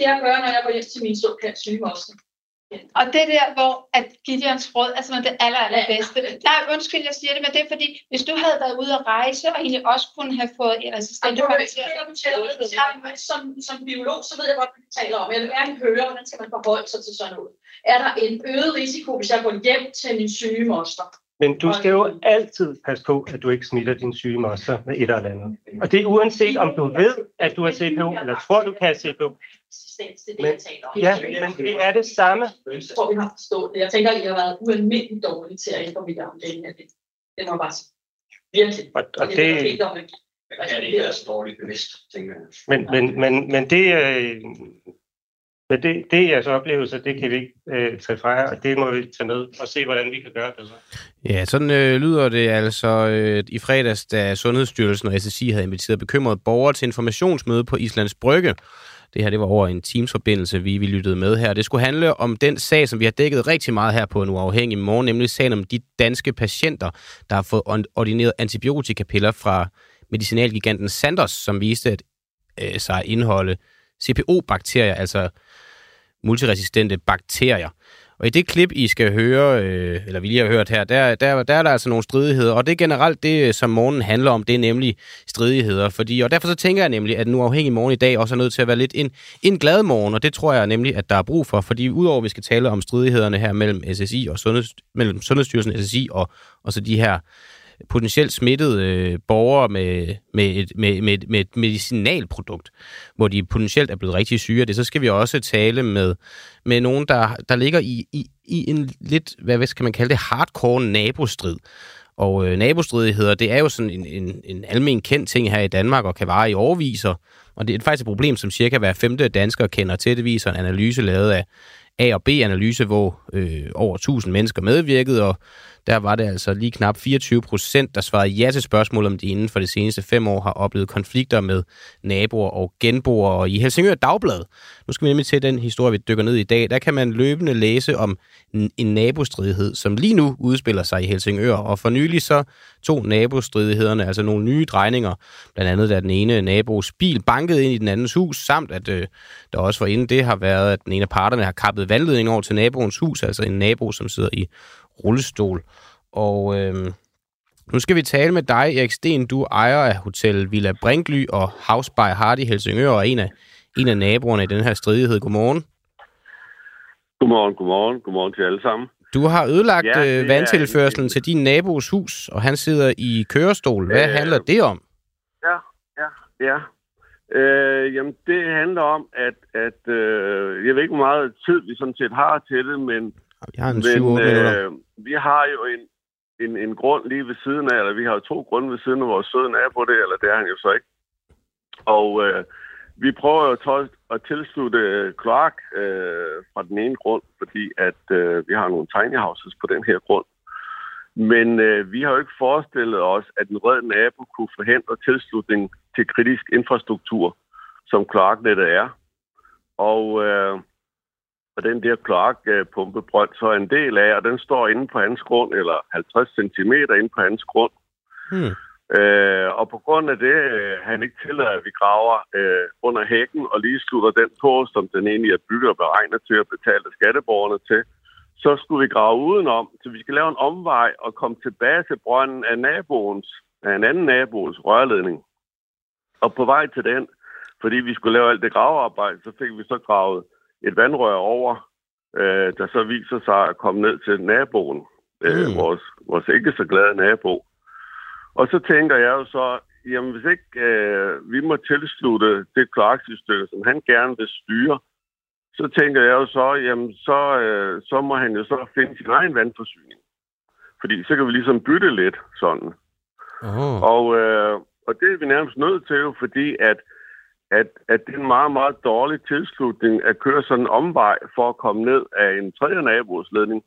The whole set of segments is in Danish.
skal jeg gøre, når jeg går hjem til min såkaldt syge moster? Og det der, hvor at Gideons råd er simpelthen det aller, allerbedste. Nej, undskyld, jeg siger det, men det er fordi, hvis du havde været ude at rejse, og egentlig også kunne have fået en assistent som, som biolog, så ved jeg godt, hvad du taler om. Jeg vil gerne høre, hvordan skal man forholde sig til sådan noget. Er der en øget risiko, hvis jeg går hjem til min syge moster? Men du skal jo altid passe på, at du ikke smitter din syge moster med et eller andet. Og det er uanset, om du ved, at du har CPO, eller tror, du kan have CPO. Men, ja, men det er det samme. Jeg tror, vi har forstået det. Jeg tænker, at I har været ualmindeligt dårlige til at informere om det. Det må bare virkelig. Og, og det, det er det ikke så dårligt bevidst, tænker jeg. Men, men, men, men det, øh, men det, det er jeres oplevelse, det kan vi ikke øh, tage fra jer, og det må vi tage med og se, hvordan vi kan gøre det. Så. Ja, sådan øh, lyder det altså øh, i fredags, da Sundhedsstyrelsen og SSI havde inviteret bekymrede borgere til informationsmøde på Islands Brygge. Det her det var over en Teams-forbindelse, vi, vi lyttede med her. Det skulle handle om den sag, som vi har dækket rigtig meget her på en uafhængig morgen, nemlig sagen om de danske patienter, der har fået ordineret antibiotikapiller fra medicinalgiganten Sanders, som viste at øh, sig at indeholde CPO-bakterier, altså multiresistente bakterier. Og i det klip, I skal høre, øh, eller vi lige har hørt her, der, der, der er der altså nogle stridigheder, og det er generelt det, som morgen handler om, det er nemlig stridigheder. Fordi, og derfor så tænker jeg nemlig, at nu afhængig morgen i dag også er nødt til at være lidt en, en glad morgen, og det tror jeg nemlig, at der er brug for, fordi udover at vi skal tale om stridighederne her mellem SSI og Sundheds, mellem Sundhedsstyrelsen, SSI og, og så de her potentielt smittede øh, borgere med, med, et, med, med, med et medicinalprodukt, hvor de potentielt er blevet rigtig syge af det, så skal vi også tale med, med nogen, der, der ligger i, i, i en lidt, hvad skal man kalde det, hardcore nabostrid. Og øh, nabostridigheder, det er jo sådan en, en, en almen kendt ting her i Danmark, og kan vare i overviser. Og det er faktisk et problem, som cirka hver femte dansker kender til. Det viser en analyse lavet af A- og B-analyse, hvor øh, over 1000 mennesker medvirkede, og der var det altså lige knap 24 procent, der svarede ja til spørgsmål, om de inden for de seneste fem år har oplevet konflikter med naboer og genboere. Og i Helsingør Dagblad, nu skal vi nemlig til den historie, vi dykker ned i dag, der kan man løbende læse om en nabostridighed, som lige nu udspiller sig i Helsingør. Og for nylig så to nabostridighederne, altså nogle nye drejninger, blandt andet da den ene nabos bil bankede ind i den andens hus, samt at øh, der også for inden det har været, at den ene af parterne har kappet vandledning over til naboens hus, altså en nabo, som sidder i rullestol. Og øh, nu skal vi tale med dig, Erik Sten. Du ejer af Hotel Villa Brinkly og House by Hardy Helsingør, og en af, en af naboerne i den her stridighed. Godmorgen. Godmorgen, godmorgen. Godmorgen til alle sammen. Du har ødelagt ja, øh, vandtilførselen til din nabos hus, og han sidder i kørestol. Hvad øh, handler det om? Ja, ja, ja. Øh, jamen, det handler om, at, at øh, jeg ved ikke, hvor meget tid vi sådan set har til det, men vi har en 7 minutter. Øh, vi har jo en, en, en grund lige ved siden af, eller vi har jo to grunde ved siden af vores søde nabo det, eller det er han jo så ikke. Og øh, vi prøver jo at tilslutte øh, kloak øh, fra den ene grund, fordi at øh, vi har nogle tiny houses på den her grund. Men øh, vi har jo ikke forestillet os, at en rød nabo kunne forhindre tilslutning til kritisk infrastruktur, som kloaknettet er. Og øh, og den der kloakpumpebrønd så er en del af, og den står inde på hans grund, eller 50 cm inde på hans grund. Hmm. Øh, og på grund af det, øh, han ikke tillader, at vi graver øh, under hækken og lige slutter den på, som den egentlig er bygget og beregnet til at betale skatteborgerne til, så skulle vi grave udenom. Så vi skal lave en omvej og komme tilbage til brønden af naboens, af en anden nabos rørledning. Og på vej til den, fordi vi skulle lave alt det gravearbejde, så fik vi så gravet et vandrør over, øh, der så viser sig at komme ned til naboen, øh, mm. vores, vores ikke så glade nabo. Og så tænker jeg jo så, jamen hvis ikke øh, vi må tilslutte det kloaksystem, som han gerne vil styre, så tænker jeg jo så, jamen så, øh, så må han jo så finde sin egen vandforsyning. Fordi så kan vi ligesom bytte lidt sådan. Oh. Og, øh, og det er vi nærmest nødt til jo, fordi at at, at det er en meget, meget dårlig tilslutning at køre sådan en omvej for at komme ned af en tredje nabosledning.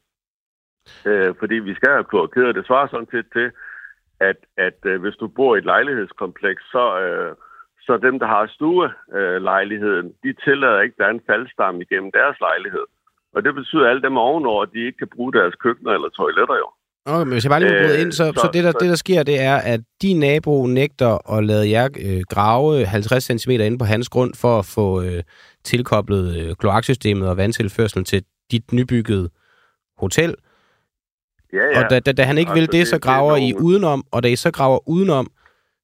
Øh, fordi vi skal have kloakeret. Det svarer sådan set til, at, at øh, hvis du bor i et lejlighedskompleks, så, øh, så dem, der har stuelejligheden, øh, de tillader ikke, at der er en faldstamme igennem deres lejlighed. Og det betyder, at alle dem ovenover, de ikke kan bruge deres køkkener eller toiletter jo. Okay, men hvis jeg bare lige må bryde ind, så, øh, så, så, det, der, så det, der sker, det er, at din nabo nægter at lade jer øh, grave 50 cm ind på hans grund for at få øh, tilkoblet øh, kloaksystemet og vandtilførselen til dit nybyggede hotel. Ja, ja. Og da, da, da han ikke Altså, vil det, det- så det er graver I nogle- udenom, og da I så graver udenom,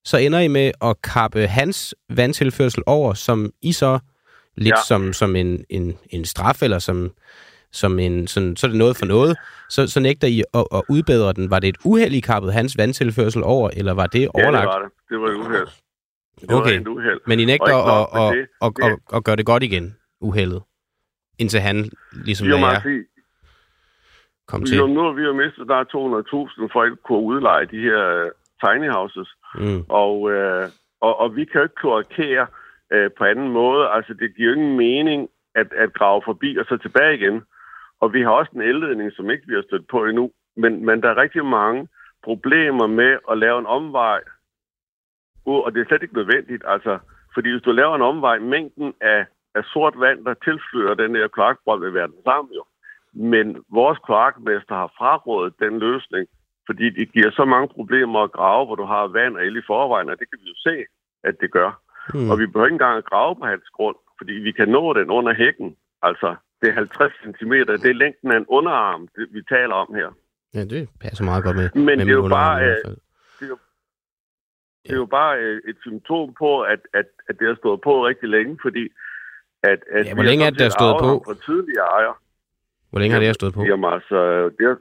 så ender I med at kappe hans vandtilførsel over, som I så lidt. Ja. som, som en, en, en straf, eller som, som en, sådan, så er det noget for noget, så, så nægter I at, at udbedre den. Var det et uheld, I kappede hans vandtilførsel over, eller var det Ja, overlagt? det var det. Det var et uheld. Det Okay. var uheld. Men I Og nægter ikke at, at, det. at, Det- at, at gøre det godt igen, uheldet, indtil han, ligesom Jo, sige, kom jo, til. nu har vi jo mistet, der er 200.000 for at kunne udleje de her øh, tiny houses. Mm. Og, øh, og, og vi kan jo ikke kloakere øh, på anden måde. Altså, det giver jo ingen mening at, at grave forbi og så tilbage igen. Og vi har også en elledning, som ikke vi har stødt på endnu. Men, men der er rigtig mange problemer med at lave en omvej. Og det er slet ikke nødvendigt. Altså, fordi hvis du laver en omvej, mængden af, af sort vand, der tilflyder den her kloakbrønd, vil være den samme jo. Men vores kloakmester har frarådet den løsning, fordi det giver så mange problemer at grave, hvor du har vand og el i forvejen, og det kan vi jo se, at det gør. Mm. Og vi behøver ikke engang at grave på hans grund, fordi vi kan nå den under hækken. Altså, det er 50 cm, det er længden af en underarm, det, vi taler om her. Ja, det passer meget godt med. Men med det er jo bare, i hvert øh, fald. Det er jo bare øh, et symptom på, at, at, at det har stået på rigtig længe, fordi at, at Ja, hvor længe er det, det har stået på? Fra tidligere ejer. Hvor længe har det her stået på? Jamen altså, det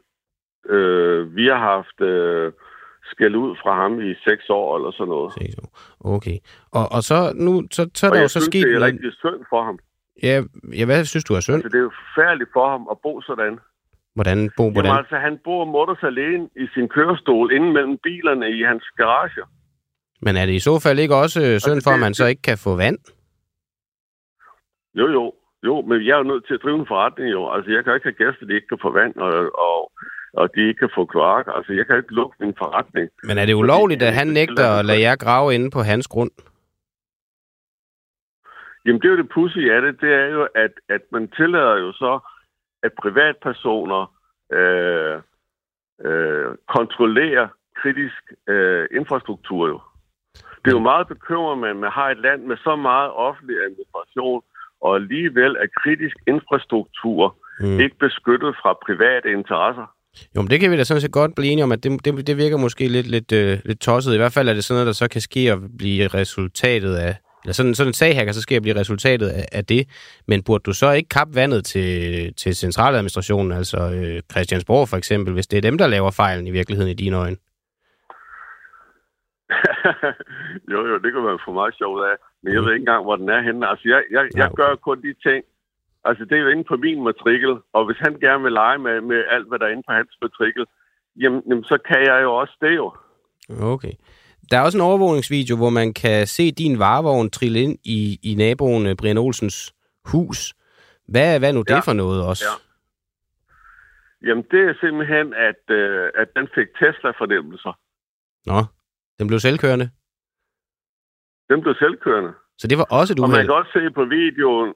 øh, vi har haft øh, skæld ud fra ham i seks år eller sådan noget. Seks år. Okay. Og, og så nu, så, så er Og der jo så synes, sket det er noget... rigtig synd for ham. Ja, ja, hvad synes du er synd? Altså, det er jo forfærdeligt for ham at bo sådan. Hvordan, Bo, Jamen hvordan? altså, han bor mutters alene i sin kørestol inden mellem bilerne i hans garage. Men er det i så fald ikke også øh, synd for, at det- man så ikke kan få vand? Jo, jo. Jo, men jeg er jo nødt til at drive en forretning jo. Altså, jeg kan ikke have gæster, de ikke kan få vand, og, og, og de ikke kan få kloak. Altså, jeg kan ikke lukke min forretning. Men er det ulovligt, at han nægter at lade jer grave inde på hans grund? Jamen, det er jo det pudsige af det, det er jo, at, at man tillader jo så, at privatpersoner øh, øh, kontrollerer kritisk øh, infrastruktur jo. Det er jo meget bekymrende, at man har et land med så meget offentlig administration, og alligevel er kritisk infrastruktur Mm. ikke beskyttet fra private interesser. Jo, men det kan vi da sådan set godt blive enige om, at det, det, det virker måske lidt, lidt, øh, lidt tosset. I hvert fald er det sådan noget, der så kan ske og blive resultatet af... Eller sådan, sådan en sag her kan så ske og blive resultatet af, af det. Men burde du så ikke kappe vandet til, til centraladministrationen, altså øh, Christiansborg for eksempel, hvis det er dem, der laver fejlen i virkeligheden i dine øjne? jo, jo, det kan man få meget sjovt af. Men jeg ved ikke engang, hvor den er henne. Altså, jeg, jeg, jeg gør kun de ting. Altså, det er jo inde på min matrikel. Og hvis han gerne vil lege med, med alt, hvad der er inde på hans matrikel, jamen, jamen, så kan jeg jo også det jo. Okay. Der er også en overvågningsvideo, hvor man kan se din varevogn trille ind i, i naboen øh, Brian Olsens hus. Hvad, hvad er nu det Ja. for noget også? Ja. Jamen, det er simpelthen, at, øh, at den fik Tesla-fornemmelser. Nå, den blev selvkørende. Den blev selvkørende. Så det var også et Og man kan også se på videoen,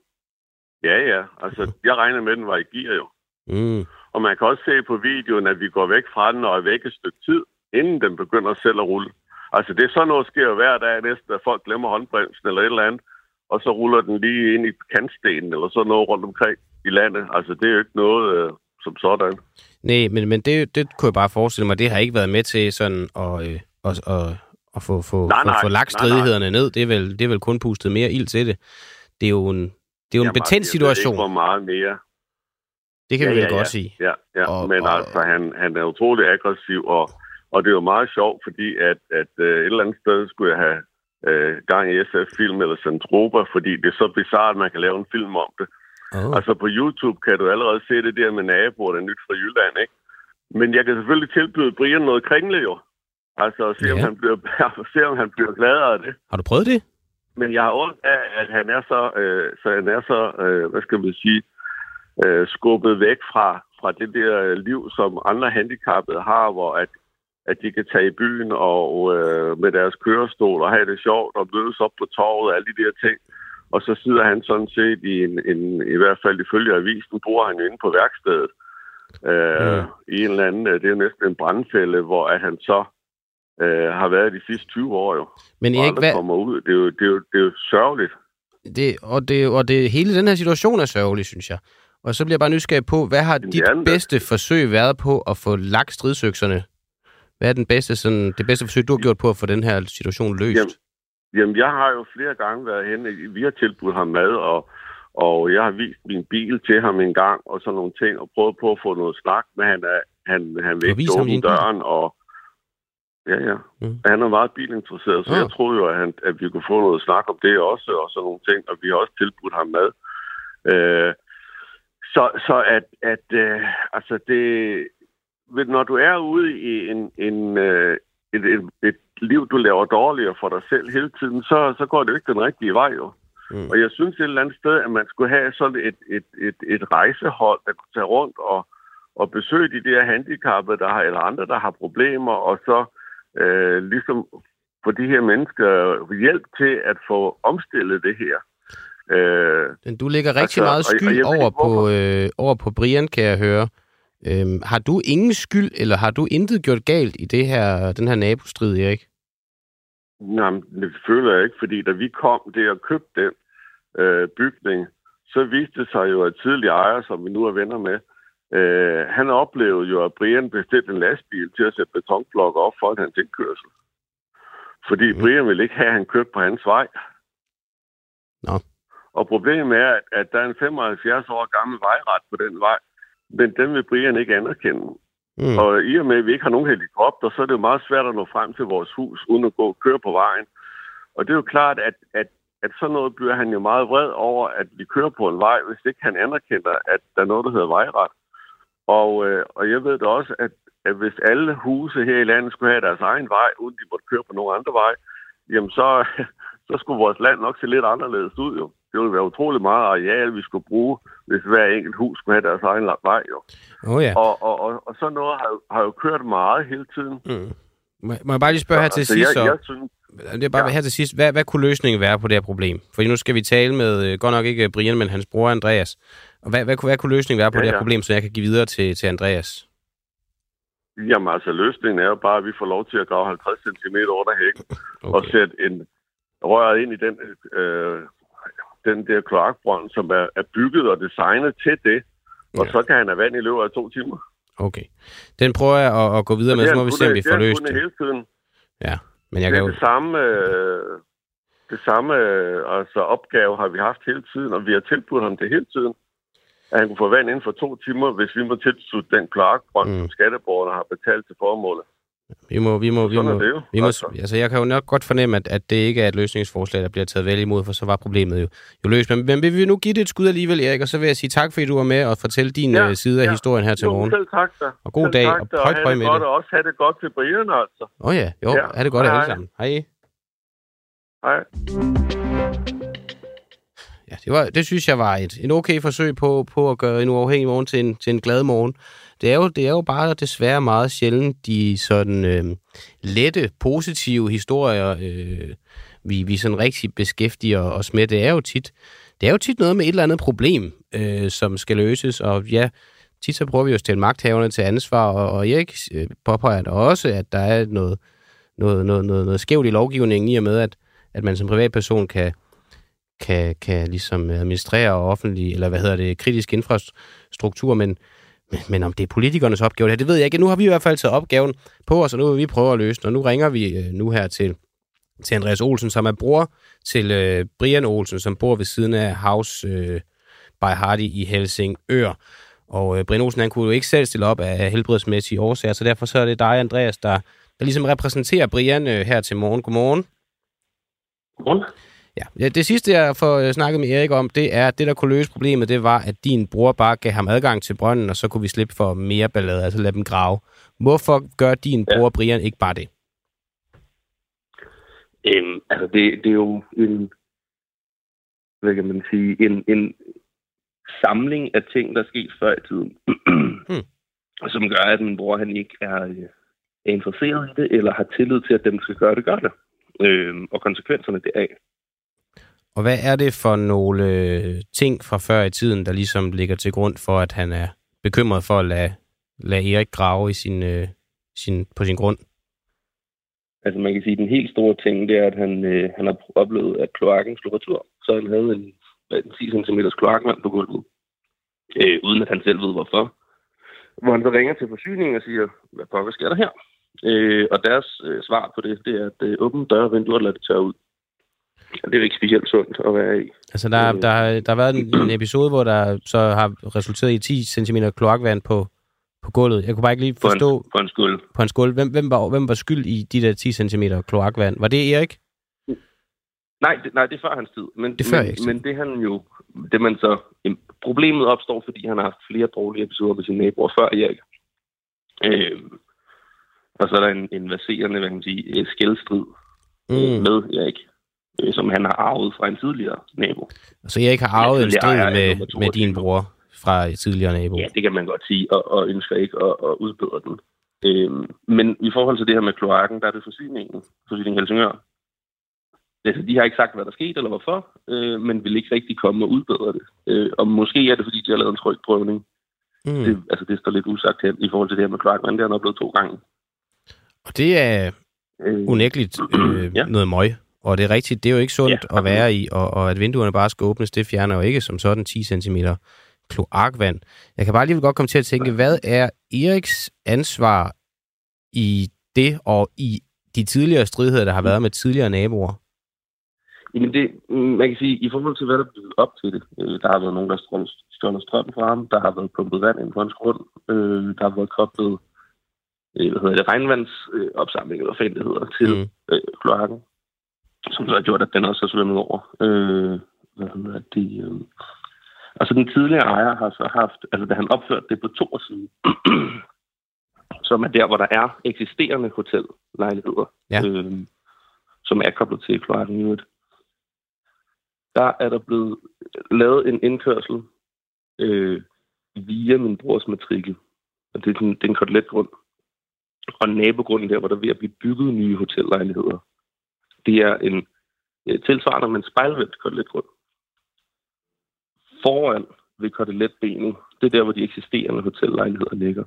ja, ja, altså, jeg regner med, at den var i gear jo. Mm. Og man kan også se på videoen, at vi går væk fra den og er væk et stykke tid, inden den begynder selv at rulle. Altså, det er sådan noget, sker jo hver dag næsten, at folk glemmer håndbremsen eller et eller andet, og så ruller den lige ind i kantstenen eller sådan noget rundt omkring i landet. Altså, det er jo ikke noget øh, som sådan. Nej, men, men det, det kunne jeg bare forestille mig, det har ikke været med til sådan at, øh, at, at, at få, få, Nej, få, nej. få lagt Nej, nej. stridighederne ned. Det er, vel, det er vel kun pustet mere ild til det. Det er jo en, det er jo en Jamen, betændt altså, ved situation. Ikke, hvor meget mere. Det kan Ja, vi vel ja, godt ja. sige. Ja, ja. Og- men og- altså, han, han er utrolig aggressiv, og, og det er jo meget sjovt, fordi at, at øh, et eller andet sted skulle jeg have øh, gang i SF-film eller Centropa, fordi det er så bizarrt, at man kan lave en film om det. Oh. Altså på YouTube kan du allerede se det der med naboer, der er nyt fra Jylland, ikke? Men jeg kan selvfølgelig tilbyde Brian noget kringle jo. Altså at se, om Ja. han bliver, se, om han bliver gladere af det. Har du prøvet det? Men jeg har ondt af, at han er så, øh, så, han er så øh, hvad skal man sige, øh, skubbet væk fra, fra det der liv, som andre handicappede har, hvor at, at de kan tage i byen og øh, med deres kørestol og have det sjovt og mødes op på torvet og alle de der ting. Og så sidder han sådan set i en, en i hvert fald ifølge avisen, bor han inde på værkstedet. Øh, Mm. I en eller anden, øh, det er jo næsten en brandfælde, hvor at han så øh, har været de sidste 20 år jo Men Erik, hvad, kommer ud. Det er jo, det er jo, det er jo sørgeligt. Det, og, det, og det, hele den her situation er sørgelig, synes jeg. Og så bliver jeg bare nysgerrig på, hvad har dit bedste forsøg været på at få lagt stridsøkserne? Hvad er den bedste, sådan, det bedste forsøg, du har gjort på at få den her situation løst? Jamen, jamen jeg har jo flere gange været henne. Vi har tilbudt ham mad, og, og jeg har vist min bil til ham en gang, og sådan nogle ting, og prøvet på at få noget snak, men han, er, han, han vil ikke åbne døren, og Ja, ja. Mm. Han er meget bilinteresseret, så ja. jeg troede jo, at, han, at vi kunne få noget snak om det også, og sådan nogle ting, og vi har også tilbudt ham mad. Øh, så, så at, at øh, altså det, når du er ude i en, en, øh, et, et, et liv, du laver dårligere for dig selv hele tiden, så, så går det jo ikke den rigtige vej jo. Mm. Og jeg synes et eller andet sted, at man skulle have sådan et, et, et, et rejsehold, der kunne tage rundt og, og besøge de der handicappede, der har, eller andre, der har problemer, og så øh, ligesom få de her mennesker hjælp til at få omstillet det her. Øh, Men du lægger rigtig altså, meget skyld og, og over, på, øh, over på Brian, kan jeg høre. Øhm, har du ingen skyld, eller har du intet gjort galt i det her, den her nabostrid, Erik? Nej, det føler jeg ikke, fordi da vi kom der og købte den øh, bygning, så viste det sig jo, at tidligere ejer, som vi nu er venner med, øh, han oplevede jo, at Brian bestilte en lastbil til at sætte betonblokke op for hans indkørsel. Fordi mm. Brian ville ikke have, at han kørte på hans vej. Nå. Og problemet er, at, at der er en 75 år gammel vejret på den vej, men den vil Brian ikke anerkende. Mm. Og i og med, at vi ikke har nogen helikopter, så er det jo meget svært at nå frem til vores hus, uden at gå og køre på vejen. Og det er jo klart, at, at, at sådan noget bliver han jo meget vred over, at vi kører på en vej, hvis ikke han anerkender, at der er noget, der hedder vejret. Og, øh, og jeg ved da også, at, at hvis alle huse her i landet skulle have deres egen vej, uden de måtte køre på nogen andre vej, jamen så, så skulle vores land nok se lidt anderledes ud jo. Det ville være utrolig meget areal, vi skulle bruge, hvis hver enkelt hus skulle have deres egen vej jo. Oh, ja. og, og, og, og sådan noget har, har jo kørt meget hele tiden. Mm. Må, må jeg bare lige spørge så, her til altså, sidst så? Jeg, jeg synes, det er bare ja. her til sidst. Hvad, hvad kunne løsningen være på det her problem? Fordi nu skal vi tale med, øh, godt nok ikke Brian, men hans bror Andreas. Og hvad, hvad, hvad kunne løsningen være på ja, det her ja. problem, så jeg kan give videre til, til Andreas? Jamen altså, løsningen er jo bare, at vi får lov til at grave 50 cm under hækken okay. og sætte en rør ind i den, øh, den der kloakbrønd, som er, er bygget og designet til det. Og ja. så kan han have vand i løbet af to timer. Okay. Den prøver jeg at, at gå videre med, så må vi se, om vi får løst det. hele tiden. Ja, men jeg det kan jo... det samme, øh, det samme øh, altså opgave har vi haft hele tiden, og vi har tilbudt ham det hele tiden at han kunne få vand inden for to timer, hvis vi må tilslutte den kloakbrønd, mm. som skatteborgerne har betalt til formålet. Vi må, vi må, vi må, vi må, altså jeg kan jo nok godt fornemme, at, at det ikke er et løsningsforslag, der bliver taget vel imod, for så var problemet jo, jo løst. Men, men vi vil nu give det et skud alligevel, Erik, og så vil jeg sige tak, fordi du var med og fortælle din ja, uh, side af ja. historien her til jo, morgen. selv tak da. Og god selv dag, tak, og højt høj med det. Og også have det godt til Brian, altså. Åh oh, ja, jo, ja. have det godt hej, alle sammen. Hej. Hej. Ja, det, var, det synes jeg var et, en okay forsøg på, på at gøre en uafhængig morgen til en, til en glad morgen. Det er, jo, det er jo bare desværre meget sjældent de sådan øh, lette, positive historier, øh, vi, vi sådan rigtig beskæftiger os med. Det er jo tit, det er jo tit noget med et eller andet problem, øh, som skal løses, og ja, tit så prøver vi jo at stille magthaverne til ansvar, og, og Erik øh, påpeger da også, at der er noget, noget, noget, noget, noget skævt i lovgivningen i og med, at, at man som privatperson kan, kan, kan ligesom administrere offentlig, eller hvad hedder det, kritisk infrastruktur, men, men, men om det er politikernes opgave, det, det ved jeg ikke. Nu har vi i hvert fald taget opgaven på os, og nu vil vi prøve at løse den, og nu ringer vi øh, nu her til, til Andreas Olsen, som er bror til øh, Brian Olsen, som bor ved siden af House øh, by Hardy i Helsingør. Og øh, Brian Olsen, han kunne jo ikke selv stille op af helbredsmæssige årsager, så derfor så er det dig, Andreas, der, der ligesom repræsenterer Brian øh, her til morgen. Godmorgen. Godmorgen. Ja, det sidste, jeg får øh, snakket med Erik om, det er, at det, der kunne løse problemet, det var, at din bror bare gav ham adgang til brønden, og så kunne vi slippe for mere ballade, altså lade dem grave. Hvorfor gør din bror ja. Brian ikke bare det? Øhm, altså, det, det er jo en, hvad kan man sige, en, en samling af ting, der skete før i tiden, hmm. som gør, at min bror han ikke er, øh, er interesseret i det, eller har tillid til, at dem skal gøre det, gør det. Øhm, og konsekvenserne deraf. Og hvad er det for nogle øh, ting fra før i tiden, der ligesom ligger til grund for, at han er bekymret for at lade, lade Erik grave i sin, øh, sin, på sin grund? Altså man kan sige, at den helt store ting, det er, at han, øh, han har oplevet, at kloakken slog retur. så han havde en, en 10 cm kloakvand på gulvet, øh, uden at han selv ved hvorfor. Hvor han så ringer til forsyningen og siger, hvad pokker sker der her? Øh, og deres øh, svar på det, det er, at øh, åbne døre og vinduer og lade det tørre ud. Det er jo ikke specielt sundt at være i. Altså, der, der, har- der har været en, en episode, hvor der så har resulteret i 10 cm kloakvand på, på gulvet. Jeg kunne bare ikke lige På en, forstå på en skuld. på hans gulv. Hvem, hvem, var, hvem var skyld i de der 10 cm kloakvand? Var det Erik? Nej, det, nej, det er før hans tid. Men, Det før men, men det han jo... Det man så, problemet opstår, fordi han har haft flere dårlige episoder med sine naboer før Erik. Øh, og så er der en, en verserende, hvad kan man sige, øh, skældstrid Mm. mm. med Erik, øh, som han har arvet fra en tidligere nabo. Så Erik har arvet en Ja, strid jeg er med, nummer 22. med din bror fra tidligere nabo. Ja, det kan man godt sige, og, og ønsker ikke at, at udbedre den. Øhm, men i forhold til det her med kloakken, der er det forsyningen, forsyningen Helsingør. Altså, de har ikke sagt, hvad der skete eller hvorfor, øh, men vil ikke rigtig komme og udbedre det. Øh, og måske er det, fordi de har lavet en trykprøvning. Mm. Det, altså, det står lidt usagt hen i forhold til det her med kloakvand. Det har han oplevet to gange. Og det er Øh, unægteligt øh, Ja. noget møg. Og det er rigtigt, det er jo ikke sundt Ja, at være i, og, og at vinduerne bare skal åbnes, det fjerner jo ikke som sådan 10 cm kloakvand. Jeg kan bare lige godt komme til at tænke, hvad er Eriks ansvar i det, og i de tidligere stridigheder, der har været med tidligere naboer? Jamen det, mm, man kan sige, i forhold til hvad der er blevet op til det, øh, der har været nogen, der har stjålet strøm fra ham, der har været pumpet vand ind på hans grund, øh, der har været koblet øh, hvad hedder det, regnvandsopsamling, øh, opsamling, eller hvad det hedder, til Mm. mm. øh, kloakken, som så har gjort, at den også er svømmet over. Øh, hvad hedder det, øh. Altså den tidligere ejer har så haft, altså da han opførte det på to side, som er der, hvor der er eksisterende hotellejligheder, Ja. øh, som er koblet til kloakken i øvrigt der er der blevet lavet en indkørsel øh, via min brors matrikel. Og det er, sådan, det er en koteletgrund. Og nabogrunden der, hvor der er ved at blive bygget nye hotellejligheder. Det er en øh, tilsvarende, men spejlvendt koteletgrund. Foran ved koteletbenet, det er der, hvor de eksisterende hotellejligheder ligger.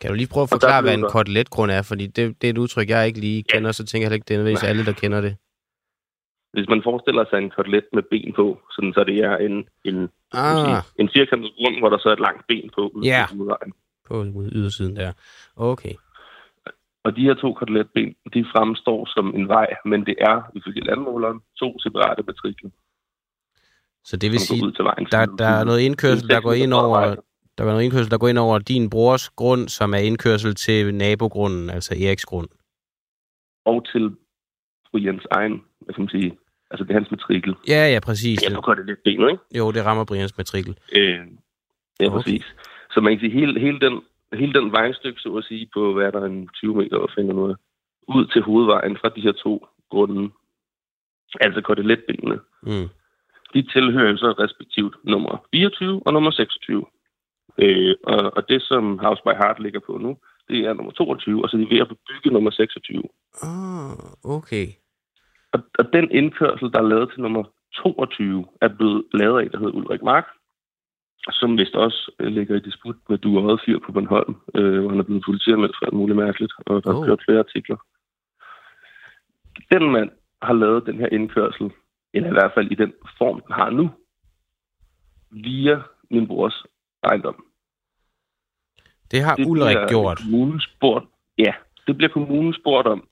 Kan du lige prøve at forklare, hvad en koteletgrund er? Fordi det, det er et udtryk, jeg ikke lige kender, så tænker jeg heller ikke, det er nødvendigvis alle, der kender det. Hvis man forestiller sig en kotelet med ben på, sådan, så det er en, en, Ah, en firkantet grund, hvor der så er et langt ben på. Ja. på ydersiden der. Okay. Og de her to koteletben, de fremstår som en vej, men det er, ifølge landmåleren, to separate matrikler, Så det vil sige, ud til vejen. der, der er noget indkørsel, der går ind over, der er noget indkørsel, der går ind over din brors grund, som er indkørsel til nabogrunden, altså Eriks grund. Og til fru Jens egen, hvad kan man sige, altså det er hans matrikel. Ja, ja, præcis. Ja, nu går det lidt benet, ikke? Jo, det rammer Brians matrikel. Øh, ja, Okay. præcis. Så man kan sige, hele, hele den, hele den vejstykke, så at sige, på hvad er der en 20 meter, hvad finder noget, ud til hovedvejen fra de her to grunde, altså koteletbenene, Mm. de tilhører så respektivt nummer 24 og nummer 26. Øh, og, og det, som House by Heart ligger på nu, det er nummer 22, og så er de ved at bygge nummer 26. Ah, okay. Og, og den indkørsel, der er lavet til nummer 22, er blevet lavet af der hedder Ulrik Mark, som vist også øh, ligger i disput med Du og Fyr på Bornholm, øh, hvor han er blevet politianmeldt for alt muligt mærkeligt, og der Oh. har kørt flere artikler. Den mand har lavet den her indkørsel, eller i hvert fald i den form, den har nu, via min brors ejendom. Det har Det Ulrik gjort. Kommunen spurgt, ja, det bliver kommunen spurgt om.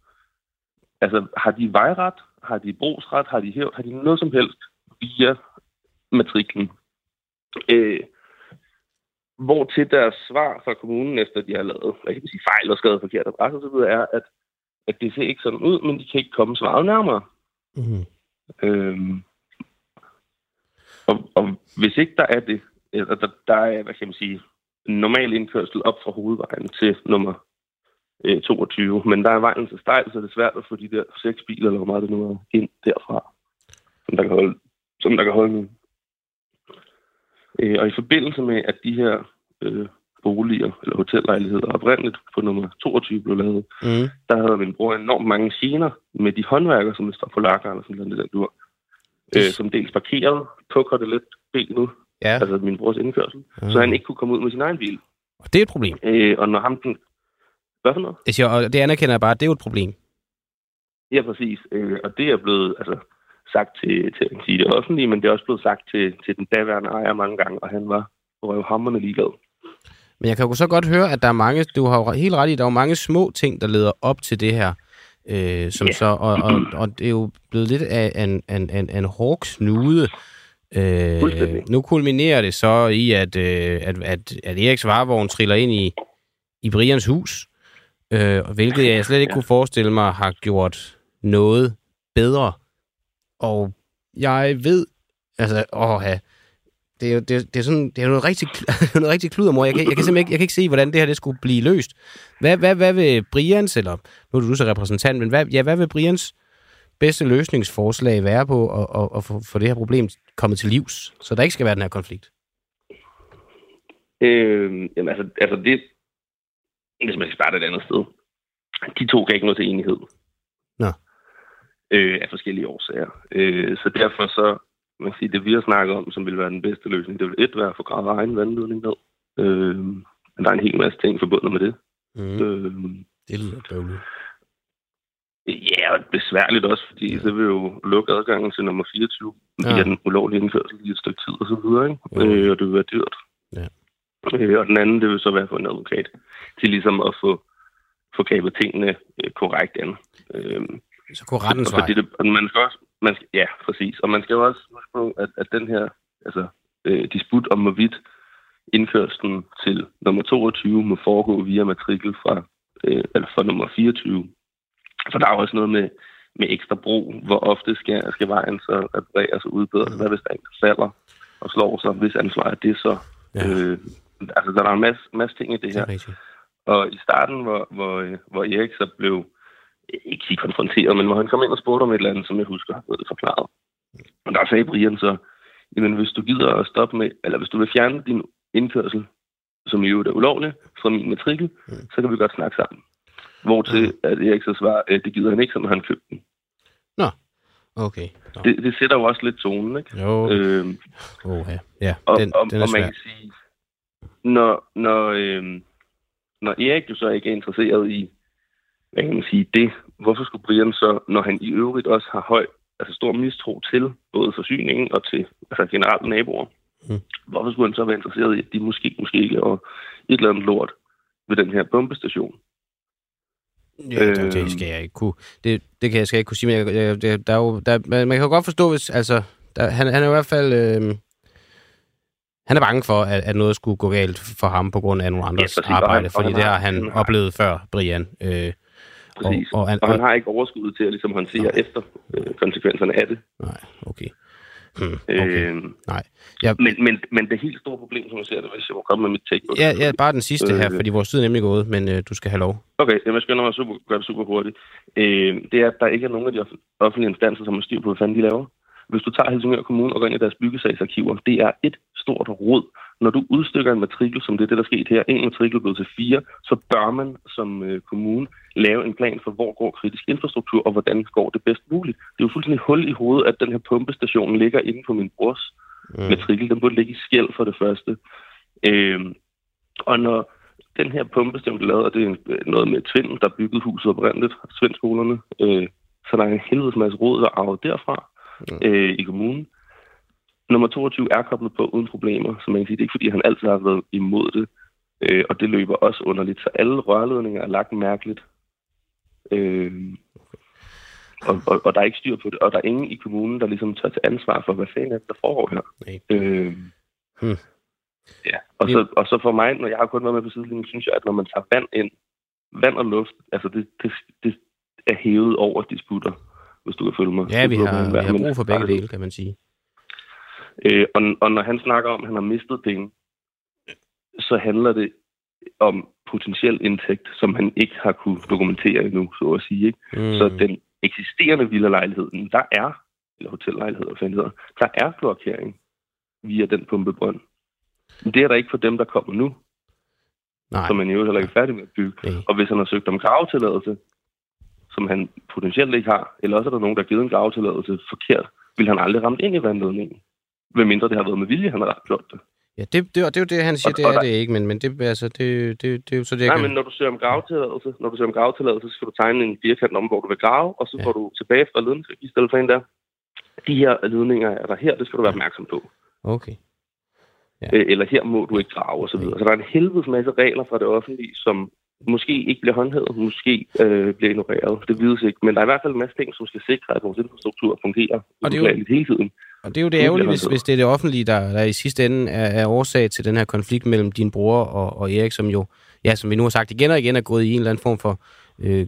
Altså, har de vejret? Har de brugsret? Har de hævd? Har de noget som helst via matriklen? Øh, hvor til deres svar fra kommunen, efter de har lavet hvad kan man sige, fejl og skrevet forkert adresse osv., er, at, at det ser ikke sådan ud, men de kan ikke komme svaret nærmere. Mm. Øhm, og, og hvis ikke der er det, eller der, der er, hvad kan man sige, en normal indkørsel op fra hovedvejen til nummer øh, 22, men der er vejen så stejl, så det er svært at få de der seks biler, eller hvor meget det nu er, ind derfra, som der kan holde, som der kan holde. Øh, og i forbindelse med, at de her øh, boliger, eller hotellejligheder oprindeligt på nummer 22 blev lavet, Mm. der havde min bror enormt mange gener med de håndværkere, som står på lakker eller sådan noget, den dur. Øh, som dels parkeret på koteletbenet, Ja, altså min brors indkørsel, Mm. så han ikke kunne komme ud med sin egen bil. og det er et problem. Øh, og når ham den... Hvad for noget? Jeg siger, og det anerkender jeg bare, det er jo et problem. Ja, præcis. Øh, og det er blevet, altså, sagt til, til sige det offentlige, men det er også blevet sagt til, til den daværende ejer mange gange, og han var røvhammerne ligeglad. Men jeg kan jo så godt høre, at der er mange, du har jo helt ret i, der er jo mange små ting, der leder op til det her. Øh, som Ja. så, og, og, og det er jo blevet lidt af en, en, en, en hård snude. Øh, nu kulminerer det så i, at, øh, at, at, at Eriks varevogn triller ind i, i Brians hus, øh, hvilket jeg slet ikke Ja. kunne forestille mig har gjort noget bedre. Og jeg ved, altså, åh, ja, det er, jo- det, er- det er sådan, det er noget rigtig, noget rigtig kludermor. Jeg kan, jeg kan simpelthen ikke, jeg kan ikke se, hvordan det her det skulle blive løst. Hvad, hvad, hvad vil Brians, eller nu er du så repræsentant, men hvad, ja, hvad vil Brians bedste løsningsforslag være på at, at, at få, få det her problem kommet til livs, så der ikke skal være den her konflikt? Øh, jamen altså, altså det, hvis man skal starte et andet sted, de to kan ikke nå til enighed. Nå. Øh, af forskellige årsager. Øh, så derfor så, man kan sige, det vi har snakket om, som vil være den bedste løsning, det vil et være at få gravet egen vandledning ned. Øh, men der er en hel masse ting forbundet med det. Mm. Øh, Det lyder bøvlet. ja, og besværligt også, fordi det vil jo lukke adgangen til nummer 24 via Ja. den ulovlige indførsel i et stykke tid og så videre, ikke? Jo. Øh, og det vil være dyrt. Ja. Øh, og den anden, det vil så være få en advokat til ligesom at få, få grebet tingene øh, korrekt an. Øh, Så går rettens og vej. fordi det, man skal også, man skal, ja, præcis. Og man skal jo også huske på, at, at den her altså, øh, disput om hvorvidt indførslen til nummer 22 må foregå via matrikel fra, øh, eller fra nummer 24. For der er også noget med, med ekstra bro. Hvor ofte skal, skal vejen så repareres og udbedres? Hvad hvis der en falder og slår sig? Hvis ansvar er det så? Ja. Øh, altså, der er en masse, masse ting i det Det her. er rigtigt. Og i starten, hvor, hvor, øh, hvor Erik så blev, ikke sige konfronteret, men hvor han kom ind og spurgte om et eller andet, som jeg husker har fået forklaret. Og der sagde Brian så, jamen hvis du gider at stoppe med, eller hvis du vil fjerne din indkørsel, som i øvrigt er ulovlig, fra min matrikel, Mm. så kan vi godt snakke sammen. Hvortil at Erik så svarer, at det gider han ikke, når han købte den. Okay. Nå. Det, det sætter jo også lidt tonen, ikke? Jo, Øh, oh, ja. ja. og, Den, og, den er og man svær. kan sige, når, når, øhm, når Erik jo så ikke er interesseret i, hvad kan man sige, det, hvorfor skulle Brian så, når han i øvrigt også har høj, altså stor mistro til både forsyningen og til altså generelt naboer, Mm. hvorfor skulle han så være interesseret i, at de måske, måske laver et eller andet lort ved den her bombestation? Ja, det, det Øhm. skal jeg ikke kunne. Det, det kan jeg skal jeg ikke kunne sige, men jeg, jeg, det, der er jo, der, man, man kan jo godt forstå, hvis, altså, der, han, han er i hvert fald, øh, han er bange for, at, at noget skulle gå galt for ham på grund af nogle andres præcis, og arbejde, fordi det har- han har- oplevet før, Brian. Øh, Præcis. Og, og, han, Og han har ikke overskuddet til at ligesom håndtere Nej. efter øh, konsekvenserne af det. nej, okay. Hmm, okay. Øh, Nej. Jeg, men, men, men det helt store problem, som jeg ser det, hvis jeg må komme med mit take på ja, ja, bare den sidste her, Øh. fordi vores tid er nemlig gået, men øh, du skal have lov. Okay, jeg skynder mig super, gøre det super hurtigt. Øh, det er, at der ikke er nogen af de off- offentlige instanser, som har styr på, hvad fanden de laver. Hvis du tager Helsingør Kommune og går ind i deres byggesagsarkiver, det er et stort rod. Når du udstykker en matrikel, som det er det, der er sket her, en matrikel blevet til fire, så bør man som øh, kommune lave en plan for, hvor går kritisk infrastruktur, og hvordan går det bedst muligt. Det er jo fuldstændig hul i hovedet, at den her pumpestation ligger inde på min brors Mm. matrikel. Den burde ligge i skæld for det første. Øhm, og når den her pumpestation blev lavet, og det er en- noget med Tvind, der byggede huset oprindeligt, Tvindskolerne, øh, så der er en helvedes masse råd, der arvet derfra øh, i kommunen. Nummer 22 er koblet på uden problemer, så man kan sige, det er ikke fordi, han altid har været imod det, øh, og det løber også underligt, så alle rørledninger er lagt mærkeligt. Øh, og, og, og der er ikke styr på det, og der er ingen i kommunen, der ligesom tør tage ansvar for, hvad fanden er det, der foregår her. Nej. Øh, Hmm. Ja, og så, og så for mig, når jeg har kun været med på sidelinjen, synes jeg, at når man tager vand ind, vand og luft, altså det, det, det er hævet over disputter, hvis du kan følge mig. Ja, vi har, vi har brug for begge dele, kan man sige. Øh, og, og når han snakker om, at han har mistet penge, så handler det om potentiel indtægt, som han ikke har kunne dokumentere endnu, så at sige. Ikke? Mm. Så den eksisterende villa-lejlighed, der er, eller hotellejlighed, hvad hedder, der er kloakering via den pumpebrønd. Men det er der ikke for dem, der kommer nu, Nej, som man jo heller ikke er færdig med at bygge. nej. Og hvis han har søgt om gravetilladelse, som han potentielt ikke har, eller også er der nogen, der har givet en gravetilladelse forkert, vil han aldrig ramt ind i vandledningen. Hvem mindre det har været med vilje, han har gjort det. Ja, det, det, og det er jo det, han siger, Og- det og er der- det ikke, men, men det, altså, det, det, det er jo så det, Nej, kan... men når du søger om gravetilladelse, når du søger om gravetilladelse, så skal du tegne en firkant om, hvor du vil grave, og så Ja. ja. får du tilbage fra ledningsregisteret for en der. de her ledninger er der her, det skal du være opmærksom på. Okay. Ja. Eller her må du ikke grave osv. Så, videre. så der er en helvedes masse regler fra det offentlige, som måske ikke bliver håndhævet, måske øh, bliver ignoreret. Det vides ikke. Men der er i hvert fald en masse ting, som skal sikre, at vores infrastruktur fungerer og det er jo, hele tiden. Og det er jo det ærgerlige, hvis, hvis det er det offentlige, der, der i sidste ende er, er årsag til den her konflikt mellem din bror og, og Erik, som jo, ja, som vi nu har sagt igen og igen, er gået i en eller anden form for øh,